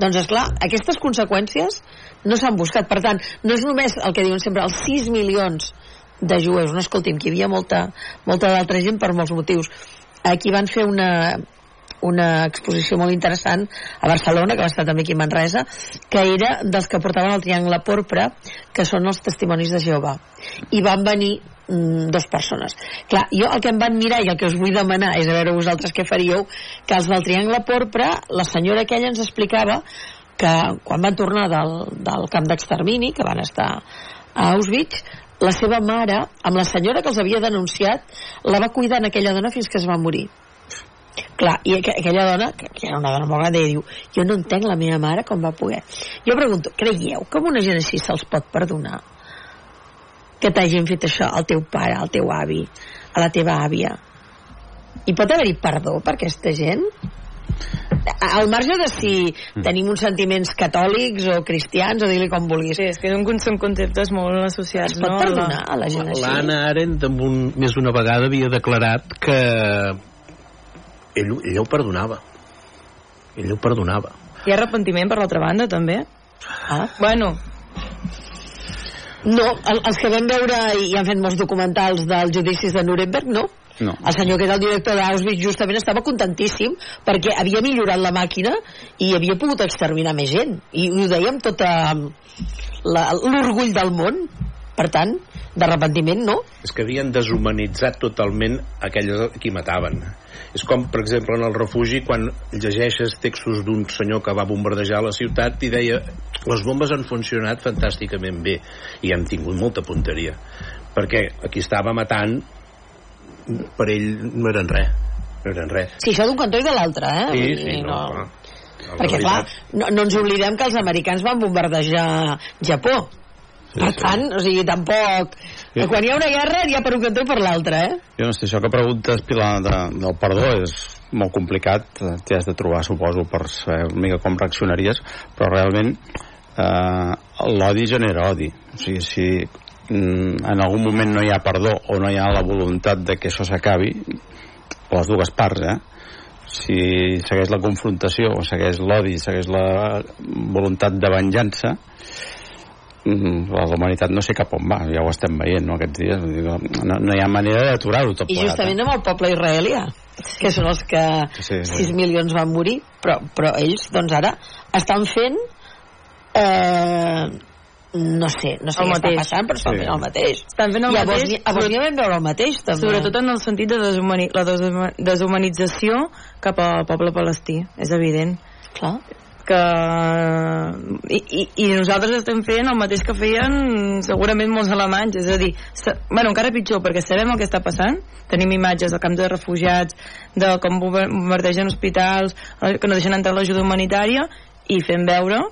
Doncs, és clar, aquestes conseqüències no s'han buscat. Per tant, no és només el que diuen sempre, els 6 milions de jueus. No, escolti'm, que hi havia molta, molta d'altra gent per molts motius. Aquí van fer una, una exposició molt interessant a Barcelona, que va estar també aquí a Manresa, que era dels que portaven el triangle porpra, que són els testimonis de Jehovà. I van venir mm, dos persones. Clar, jo el que em van mirar i el que us vull demanar és a veure vosaltres què faríeu, que els del triangle porpra, la senyora aquella ens explicava que quan van tornar del, del camp d'extermini, que van estar a Auschwitz, la seva mare, amb la senyora que els havia denunciat, la va cuidar en aquella dona fins que es va morir. Clar, i aqu aquella dona, que era una dona molt gran, diu, jo no entenc la meva mare com va poder. Jo pregunto, creieu que una gent així se'ls pot perdonar? Que t'hagin fet això al teu pare, al teu avi, a la teva àvia? Hi pot haver-hi perdó per aquesta gent? Al marge de si tenim uns sentiments catòlics o cristians o dir-li com vulguis. Sí, és que són conceptes molt associats, Es pot no? perdonar a la gent així? L'Anna Arendt amb un, més d'una vegada havia declarat que ell, ell ho perdonava. Ell ho perdonava. Hi ha arrepentiment per l'altra banda, també? Ah. Bueno, No, el, els que vam veure i han fet molts documentals dels judicis de Nuremberg, no? No. El senyor que era el director d'Auschwitz justament estava contentíssim perquè havia millorat la màquina i havia pogut exterminar més gent. I ho deia amb la- l'orgull del món. Per tant, d'arrepentiment no. És que havien deshumanitzat totalment aquelles a qui mataven. És com, per exemple, en el refugi, quan llegeixes textos d'un senyor que va bombardejar la ciutat i deia les bombes han funcionat fantàsticament bé i han tingut molta punteria. Perquè aquí estava matant per ell no eren res. No eren res. Sí, això d'un cantó i de l'altre, eh? Sí, sí, no, clar. La Perquè, clar, no, no ens oblidem que els americans van bombardejar Japó. Sí, per sí. tant, o sigui, tampoc... Sí. Quan hi ha una guerra, n'hi ha per un cantó i per l'altre, eh? Jo no sé, això que preguntes, Pilar, de, del perdó és molt complicat, t'hi has de trobar, suposo, per saber una mica com reaccionaries, però realment eh, l'odi genera odi o sigui, si mm, en algun moment no hi ha perdó o no hi ha la voluntat de que això s'acabi les dues parts eh? si segueix la confrontació o segueix l'odi, segueix la voluntat de venjança la humanitat no sé cap on va, ja ho estem veient no, aquests dies, no, no hi ha manera d'aturar-ho tot I plegat, justament amb el poble israelià, que són els que Sí, sí. 6 milions van morir, però, però ells, doncs ara, estan fent eh, no sé, no sé El què està mateix. passant, però estan Sí. fent el mateix. Estan fent el I a mateix, Bòsnia, a Bòsnia vam veure el mateix, també. Sobretot en el sentit de deshumani la deshuma- deshumanització cap al poble palestí, és evident. Clar. Que i, i, i nosaltres estem fent el mateix que feien segurament molts alemanys és a dir, sa, bueno, encara pitjor perquè sabem el que està passant, tenim imatges del camp de refugiats, de com bombar- bombardegen hospitals, eh, que no deixen entrar l'ajuda humanitària i fem veure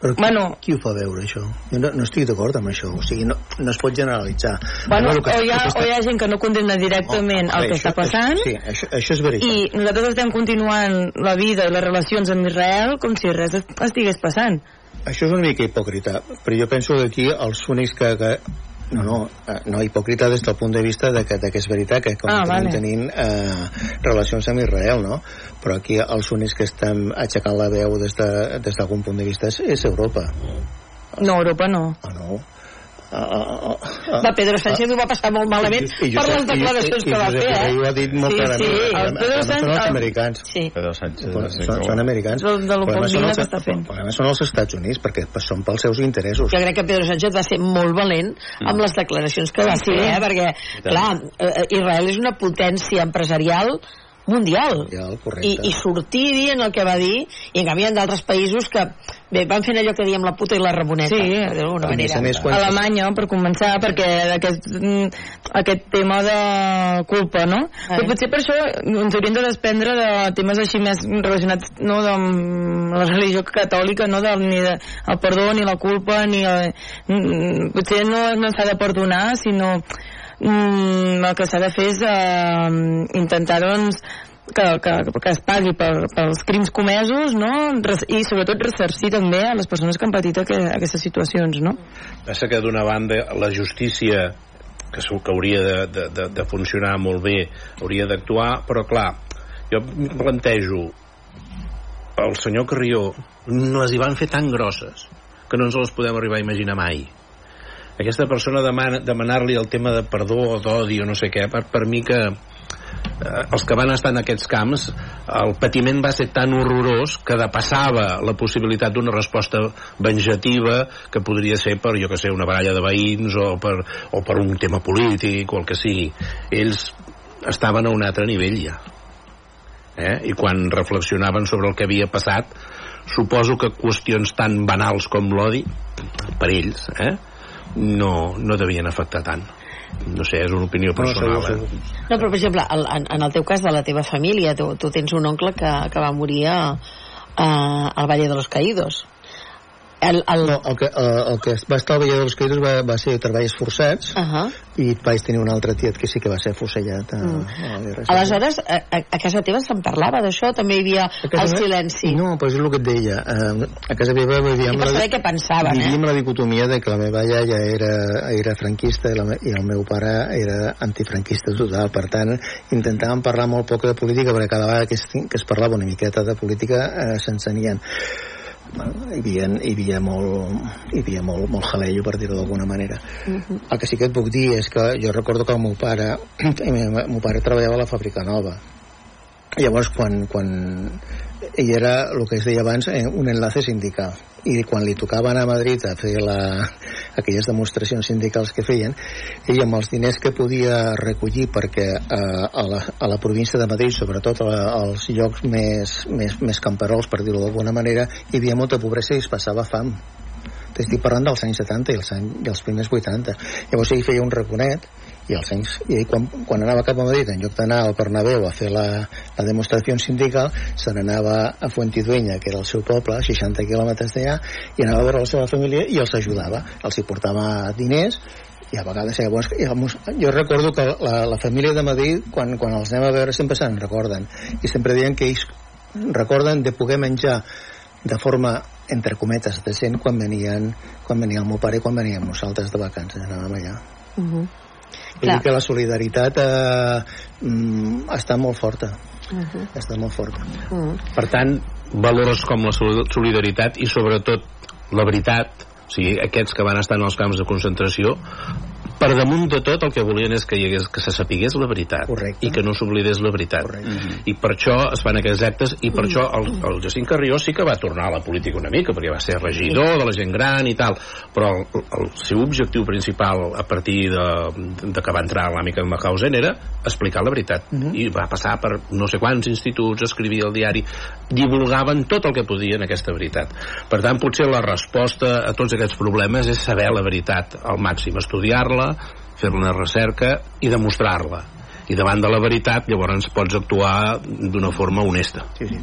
Però qui, Bueno. qui ho fa veure, això? Jo no, no estic d'acord amb això. O sigui, no, no es pot generalitzar. bueno, el que- o, hi ha, està- o hi ha gent que no condemna directament Oh, el que això- està passant Sí, això, això és veritat. i nosaltres estem continuant la vida i les relacions amb Israel com si res estigués passant Això és una mica hipòcrita, però jo penso que aquí els únics que... que no, no, eh, no hipòcrita des del punt de vista de que, de que és veritat que Ah, continuem vale. tenint eh, relacions amb Israel, no? Però aquí els únics que estem aixecant la veu des de- des d'algun punt de vista és, és Europa. no, Europa no Ah, no? Ah, ah, ah, Va, Pedro Sánchez ho va passar molt malament I- i per Josep- les declaracions i- i que va fer, eh? ho ha dit molt sí, clarament. sí, El Pedro problema són els Sánchez- americans. sí. Pedro Sánchez Són, sí, són, són americans. De- de lo poc són digne els- que està fent. El problema són els Estats Units, perquè són pels seus interessos. jo crec que Pedro Sánchez va ser molt valent amb les declaracions que va Sí. fer, eh? perquè, clar, eh, Israel és una potència empresarial mundial Mundial, correcte. I, i sortir dient el que va dir i en canvi hi ha d'altres països que bé, van fent allò que diem la puta i la ramoneta Sí. d'alguna A més manera a més, quan- Alemanya, per començar, perquè aquest, mm, aquest tema de culpa, no? Eh. Però potser per això ens hauríem de desprendre de temes així més relacionats no, amb la religió catòlica, no? De, ni de, el perdó, ni la culpa, ni... El, mm, potser no, no s'ha de perdonar, sinó mm, el que s'ha de fer és eh, intentar, doncs, que, que, que es pagui per, pels crims comesos no? I sobretot ressarcir també a les persones que han patit aqu aquestes situacions no? Passa que d'una banda la justícia que segur que hauria de, de, de, de funcionar molt bé hauria d'actuar, però clar jo plantejo el senyor Carrió les hi van fer tan grosses que no ens les podem arribar a imaginar mai aquesta persona demana, demanar-li el tema de perdó o d'odi o no sé què, per, per mi que eh, els que van estar en aquests camps el patiment va ser tan horrorós que depassava la possibilitat d'una resposta venjativa que podria ser per, jo que sé, una baralla de veïns o per, o per un tema polític o el que sigui ells estaven a un altre nivell ja eh? i quan reflexionaven sobre el que havia passat suposo que qüestions tan banals com l'odi per ells eh? No, no devien afectar tant no sé, és una opinió personal segur, eh? No, però per exemple, el, en, en el teu cas de la teva família, tu, tu tens un oncle que, que va morir a, a, al Valle de los Caídos. El, el... No, el que, eh, el que va estar al Valle de los Caídos va, va ser treballs forçats Uh -huh. i vaig tenir un altre tiet que sí que va ser fusellat a, Mm. a la guerra civil. Aleshores, a, a, a casa teva se'n parlava d'això? També hi havia A el meva- silenci? No, però és el que et deia. Eh, a casa meva vivíem, I per saber què pensaven, eh? vivíem la dicotomia de que la meva iaia era, era franquista i, la, me- i el meu pare era antifranquista total. Per tant, intentàvem parlar molt poc de política perquè cada vegada que es, que es parlava una miqueta de política eh, s'encenien bueno, hi havia, hi havia molt hi havia molt, molt jalello per dir-ho d'alguna manera Mhm. el que sí que et puc dir és que jo recordo que el meu pare el meu pare treballava a la fàbrica nova llavors quan, quan ell era el que es deia abans eh, un enlace sindical. I quan li tocava anar a Madrid a fer la, aquelles demostracions sindicals que feien ell amb els diners que podia recollir perquè eh, a, la, a la província de Madrid sobretot a, als llocs més, més, més camperols per dir-ho d'alguna manera hi havia molta pobresa i es passava fam. Estic parlant dels anys 70 i els, anys, i els primers 80 llavors ell feia un raconet i els anys, i quan, quan anava cap a Madrid en lloc d'anar al Bernabéu a fer la, la demostració sindical se n'anava a Fuentidueña que era el seu poble, a 60 quilòmetres d'allà i anava a veure la seva família i els ajudava els hi portava diners i a vegades llavors, llavors jo recordo que la, la família de Madrid quan, quan els anem a veure sempre se'n recorden i sempre diuen que ells recorden de poder menjar de forma entre cometes, decent quan venien, quan venia el meu pare i quan veníem nosaltres de vacances, anàvem allà. Uh -huh. Vull dir que la solidaritat eh, mm, està molt forta. Uh -huh. Està molt forta. Uh -huh. Per tant, valors com la sol- solidaritat i sobretot la veritat, o sigui, aquests que van estar en els camps de concentració, per damunt de tot el que volien és que, hi hagués, que se sapigués la veritat. Correcte. i que no s'oblidés la veritat. Correcte. i per això es fan aquests actes i per això el, el Jacint Carrió sí que va tornar a la política una mica perquè va ser regidor de la gent gran i tal. Però el, el seu objectiu principal a partir de, de que va entrar a l'àmica de Mauthausen era explicar la veritat. I va passar per no sé quants instituts escrivia al diari divulgaven tot el que podien aquesta veritat. Per tant potser la resposta a tots aquests problemes és saber la veritat al màxim estudiar-la fer una recerca i demostrar-la i davant de la veritat llavors pots actuar d'una forma honesta Sí, sí.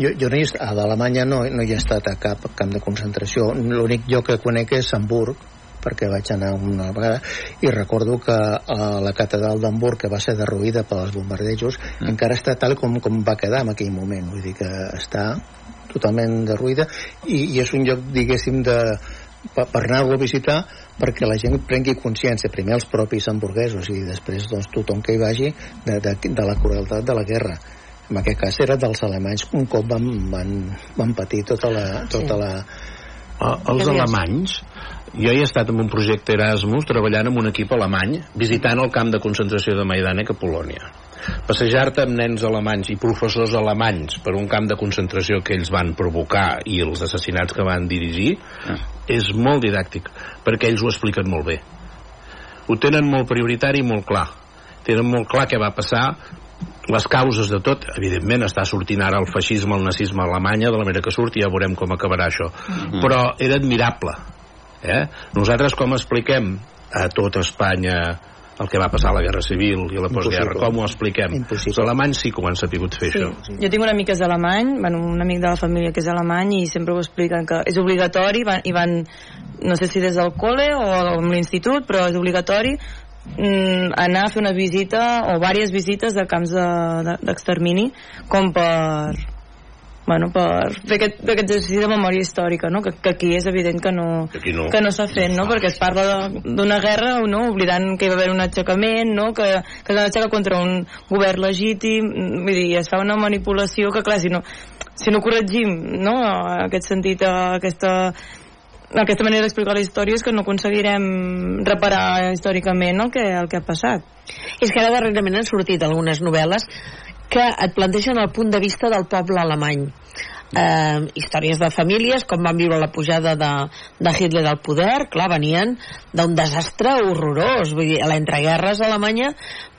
Jo, jo no he a d'Alemanya no, no hi he estat a cap camp de concentració. L'únic lloc que conec és Hamburg, perquè vaig anar una vegada i recordo que a la catedral d'Hamburg que va ser derruïda pels bombardejos mm. encara està tal com, com va quedar en aquell moment vull dir que està totalment derruïda i, i és un lloc diguéssim de, per, per anar-lo a visitar perquè la gent prengui consciència primer els propis hamburguesos i després doncs, tothom que hi vagi de, de, de la crueltat de la guerra. En aquest cas era dels alemanys un cop van, van, van patir tota la, tota la, Eh, els alemanys? Jo he estat en un projecte Erasmus treballant amb un equip alemany visitant el camp de concentració de Maidanek a Polònia passejar-te amb nens alemanys i professors alemanys per un camp de concentració que ells van provocar i els assassinats que van dirigir és molt didàctic perquè ells ho expliquen molt bé. Ho tenen molt prioritari i molt clar. Tenen molt clar què va passar les causes de tot, evidentment està sortint ara el feixisme, el nazisme a Alemanya de la manera que surt i ja veurem com acabarà això. Però era admirable eh? nosaltres com expliquem a tot Espanya el que va passar a la Guerra Civil i a la postguerra, com ho expliquem? Impossible. Els alemanys sí que ho han sabut fer, això. Jo tinc un amic que és alemany, bueno, un amic de la família que és alemany i sempre ho expliquen que és obligatori van, i van, no sé si des del col·le o amb l'institut, però és obligatori mm, anar a fer una visita o diverses visites de camps de- de- d'extermini de, com per bueno, per fer aquest, aquest exercici de memòria històrica, no? que, que aquí és evident que no, aquí no. que no s'ha fet, no? perquè es parla de- d'una guerra, no? oblidant que hi va haver un aixecament, no? que, que es va aixecar contra un govern legítim, vull dir, es fa una manipulació que, clar, si no, si no corregim no? en aquest sentit, aquesta, aquesta manera d'explicar la història és que no aconseguirem reparar històricament el que, el que ha passat. És que ara darrerament han sortit algunes novel·les que et plantegen el punt de vista del poble alemany. Eh, històries de famílies, com van viure la pujada de, de Hitler al poder, clar, venien d'un desastre horrorós, vull dir, l'entreguerres a Alemanya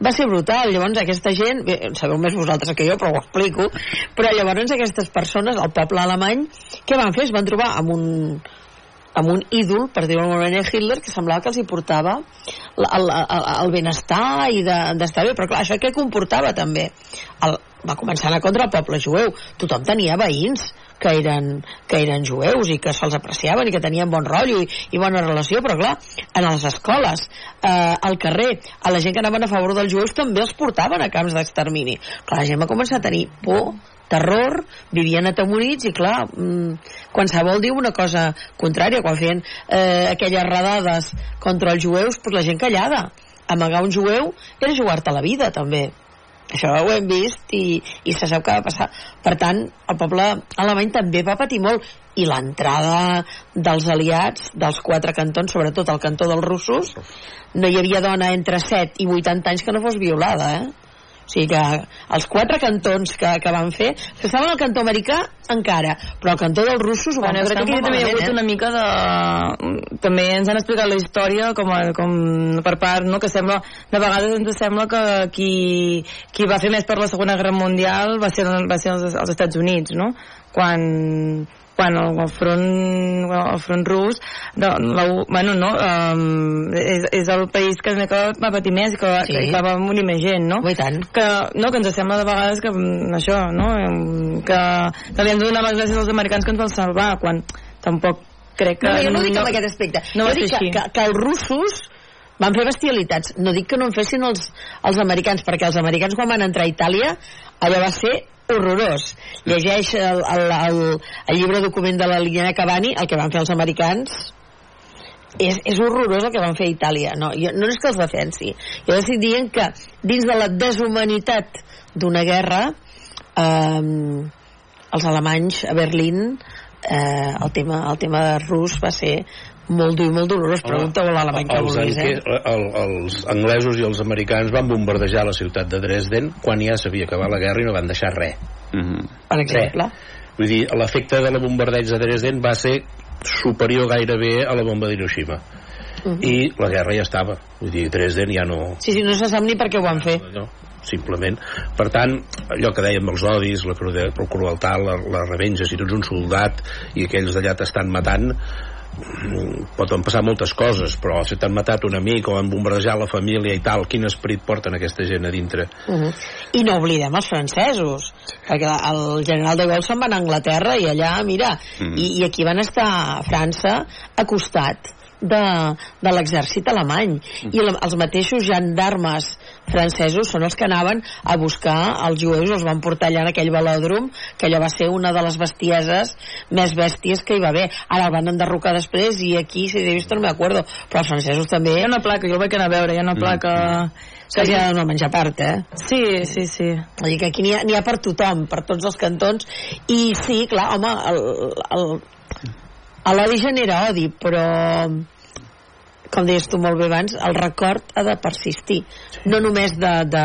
va ser brutal, llavors aquesta gent, bé, sabeu més vosaltres que jo, però ho explico, però llavors aquestes persones, el poble alemany, què van fer? Es van trobar amb un, amb un ídol, per dir-ho d'alguna manera, Hitler, que semblava que els hi portava el, el, el, benestar i de- d'estar de, bé, però clar, això què comportava també? El, va començar a contra el poble jueu. Tothom tenia veïns que eren, que eren jueus i que se'ls apreciaven i que tenien bon rotllo i, i bona relació, però clar, en les escoles, eh, al carrer, a la gent que anaven a favor dels jueus també els portaven a camps d'extermini. Clar, la gent va començar a tenir por terror, vivien atemorits i clar, mm, qualsevol diu una cosa contrària, quan feien eh, aquelles redades contra els jueus, doncs la gent callada. Amagar un jueu era jugar-te la vida també. Això ho hem vist i, i se sap què va passar. Per tant, el poble alemany també va patir molt. I l'entrada dels aliats dels quatre cantons, sobretot el cantó dels russos no hi havia dona entre 7 i 80 anys que no fos violada eh? O sigui que els quatre cantons que, que van fer, que estaven al cantó americà encara, però el cantó dels russos ho van Bueno, crec que aquí també hi ha hagut eh? una mica de... També ens han explicat la història com, a, com per part, no? que sembla, de vegades ens sembla que qui, qui va fer més per la Segona Guerra Mundial va ser, va ser els, els Estats Units, no? Quan, quan el, el front el front rus de, la, bueno, no, um, és, és el país que, que va patir més que, Sí. que va morir més gent no? I tant. que, no, que ens sembla de vegades que mm, això, no? Que, que li hem de donar les gràcies als americans que ens van salvar, quan tampoc crec que... No, jo no dic amb aquest aspecte. no jo dic que, que, que els russos van fer bestialitats. No dic que no en fessin els, els americans, perquè els americans quan van entrar a Itàlia, allò va ser horrorós. Llegeix el, el, el, el llibre document de la de Cavani, el que van fer els americans és, és horrorós el que van fer a Itàlia. No, jo, no és que els defensi. Jo estic dient que dins de la deshumanitat d'una guerra eh, els alemanys a Berlín eh, el, tema, el tema rus va ser molt dur i molt dolorós. Pregunta-ho a l'alemany que vulguis, anque- eh? el, els anglesos i els americans van bombardejar la ciutat de Dresden quan ja s'havia acabat la guerra i no van deixar res. Mhm. Per exemple. Vull dir, l'efecte de la bombardeig de Dresden va ser superior gairebé a la bomba d'Hiroshima. Mhm. I la guerra ja estava. Vull dir, Dresden ja no... Sí, sí, no se sap ni per què ho van fer. no simplement. Per tant, allò que dèiem els odis, la, crueltat, la, la revenja, si tu ets un soldat i aquells d'allà t'estan matant, mm, poden passar moltes coses, però si t'han matat un amic o han bombardejat la família i tal, quin esperit porten aquesta gent a dintre? Uh -huh. I no oblidem els francesos, perquè el general de Gaulle se'n va a Anglaterra i allà, mira, Mhm. i, i aquí van estar a França a costat de, de l'exèrcit alemany. I la, els mateixos gendarmes francesos són els que anaven a buscar els jueus, els van portar allà en aquell velòdrom, que allò va ser una de les bestieses més bèsties que hi va haver. Ara el van enderrocar després i aquí, si he vist, no m'acordo però els francesos també Hi ha una placa, jo el vaig anar a veure, hi ha una placa... que ja no menjar part, eh? Sí, sí, sí. Vull dir que aquí n'hi ha, ha per tothom, per tots els cantons, i sí, clar, home, el, el, el l'odi genera odi, però com deies tu molt bé abans, el record ha de persistir. No només de, de,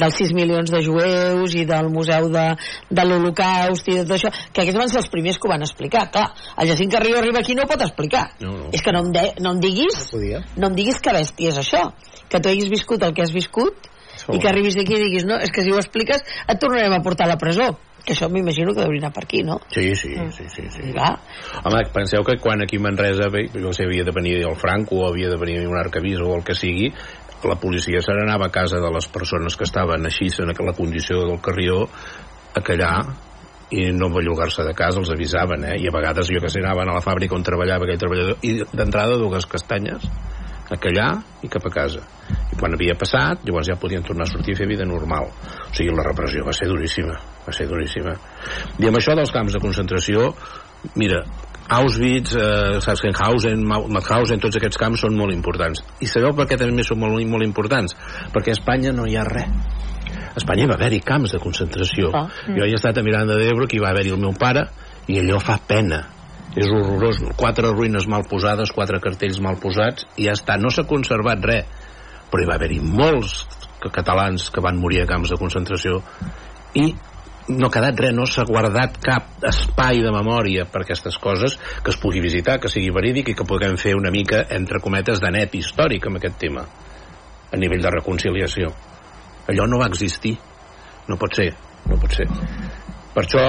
dels 6 milions de jueus i del museu de, de l'Holocaust i de tot això, que aquests van ser els primers que ho van explicar. Clar, el Jacint Carrillo arriba aquí no ho pot explicar. No, no. És que no em, de, no em diguis Podia. no em diguis que bèstia és això que tu hagis viscut el que has viscut i que arribis d'aquí i diguis no, és que si ho expliques et tornarem a portar a la presó que això m'imagino que hauria anar per aquí, no? Sí, sí, sí, sí, sí. I clar, Home, penseu que quan aquí a Manresa, bé, jo no sé, havia de venir el Franco o havia de venir un arcabisbe o el que sigui, la policia se n'anava a casa de les persones que estaven així en la condició del Carrió a callar i no bellugar-se de casa, els avisaven, eh? I a vegades, jo que sé, anaven a la fàbrica on treballava aquell treballador i d'entrada dues castanyes a callar i cap a casa. I quan havia passat, llavors ja podien tornar a sortir a fer vida normal. O sigui, la repressió va ser duríssima, va ser duríssima. I amb això dels camps de concentració, mira, Auschwitz, eh, Sachsenhausen, Mau- Mauthausen, tots aquests camps són molt importants. I sabeu per què també són molt, molt importants? Perquè a Espanya no hi ha res. A Espanya va haver-hi camps de concentració. Ah. Jo he estat a Miranda d'Ebro, que hi va haver-hi el meu pare, i allò fa pena. És horrorós. Quatre ruïnes mal posades, quatre cartells mal posats, i ja està. No s'ha conservat res. Però hi va haver-hi molts catalans que van morir a camps de concentració i no ha quedat res, no s'ha guardat cap espai de memòria per aquestes coses que es pugui visitar, que sigui verídic i que puguem fer una mica, entre cometes, de net històric amb aquest tema a nivell de reconciliació allò no va existir no pot ser, no pot ser per això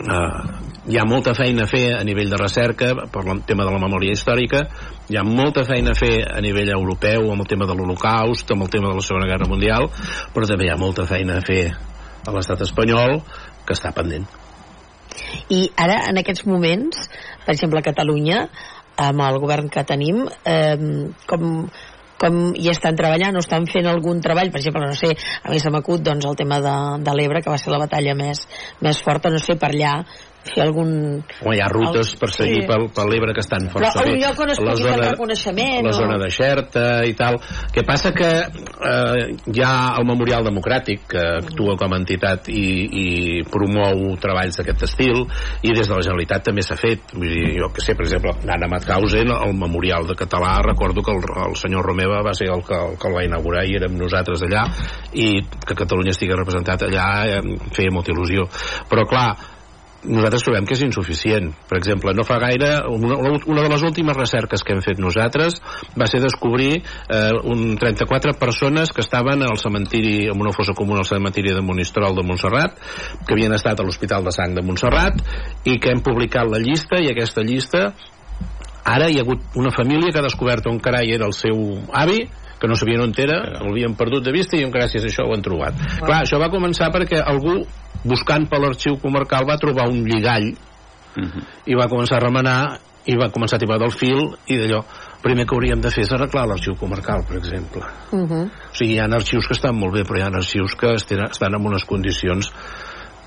hi ha molta feina a fer a nivell de recerca per el tema de la memòria històrica. Hi ha molta feina a fer a nivell europeu amb el tema de l'Holocaust amb el tema de la Segona Guerra Mundial però també hi ha molta feina a fer a l'estat espanyol que està pendent. I ara en aquests moments per exemple a Catalunya amb el govern que tenim eh, com, com hi estan treballant o estan fent algun treball, per exemple, no sé, a mi se m'acut doncs, el tema de, de l'Ebre, que va ser la batalla més, més forta, no sé, per allà fer algun... Home, hi ha rutes per seguir sí. pel, per l'Ebre que estan Però força un bé. lloc on es La pugui zona- reconeixement la o- zona de Xerta i tal que passa que eh, hi ha el Memorial Democràtic que actua com a entitat i, i promou treballs d'aquest estil i des de la Generalitat també s'ha fet vull dir, jo que sé, per exemple, Anna Mathausen el Memorial de Català, recordo que el, el senyor Romeva va ser el que, el que el va inaugurar i érem nosaltres allà i que Catalunya estigui representat allà eh, feia molta il·lusió però clar, nosaltres trobem que és insuficient. Per exemple, no fa gaire, una, una de les últimes recerques que hem fet nosaltres va ser descobrir eh, un 34 persones que estaven al cementiri, en una fossa comuna al cementiri de Monistrol de Montserrat, que havien estat a l'Hospital de Sang de Montserrat, i que hem publicat la llista, i aquesta llista ara hi ha hagut una família que ha descobert on carai era el seu avi que no sabien on era, l'havien perdut de vista i gràcies a això ho han trobat. Wow. Clar, això va començar perquè algú buscant per l'arxiu comarcal va trobar un lligall Mhm. i va començar a remenar i va començar a tibar del fil i d'allò primer que hauríem de fer és arreglar l'arxiu comarcal, per exemple. Uh -huh. O sigui, hi ha arxius que estan molt bé, però hi ha arxius que estan, estan en unes condicions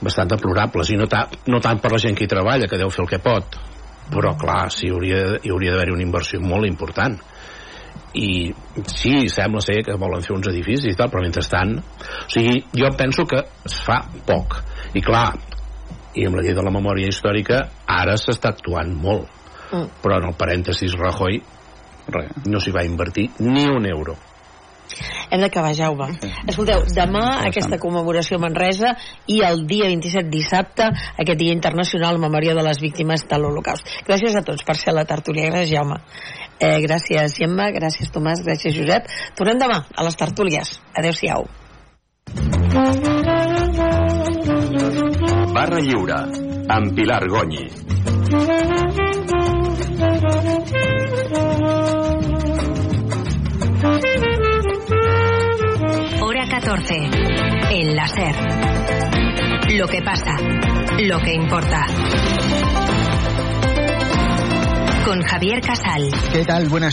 bastant deplorables, i no, ta, no tant per la gent que hi treballa, que deu fer el que pot, però clar, sí, hauria, hi hauria d'haver una inversió molt important i sí, sembla ser que volen fer uns edificis i tal, però mentrestant o sigui, jo penso que es fa poc i clar, i amb la llei de la memòria històrica ara s'està actuant molt Mm. però en el parèntesis Rajoy Res. no s'hi va invertir ni un euro Hem d'acabar, Jaume. Escolteu, demà aquesta commemoració a Manresa i el dia 27 dissabte, aquest dia internacional en memòria de les víctimes de l'Holocaust. Gràcies a tots per ser a la tertúlia. Gràcies, Jaume. Eh, gràcies, Gemma. Gràcies, Tomàs. Gràcies, Josep. Tornem demà a les tertúlies. Adéu-siau. Barra Lliure, amb Pilar Gonyi. Hora 14. En la SER. Lo que pasa. Lo que importa. Con Javier Casal. ¿Qué tal? Buenas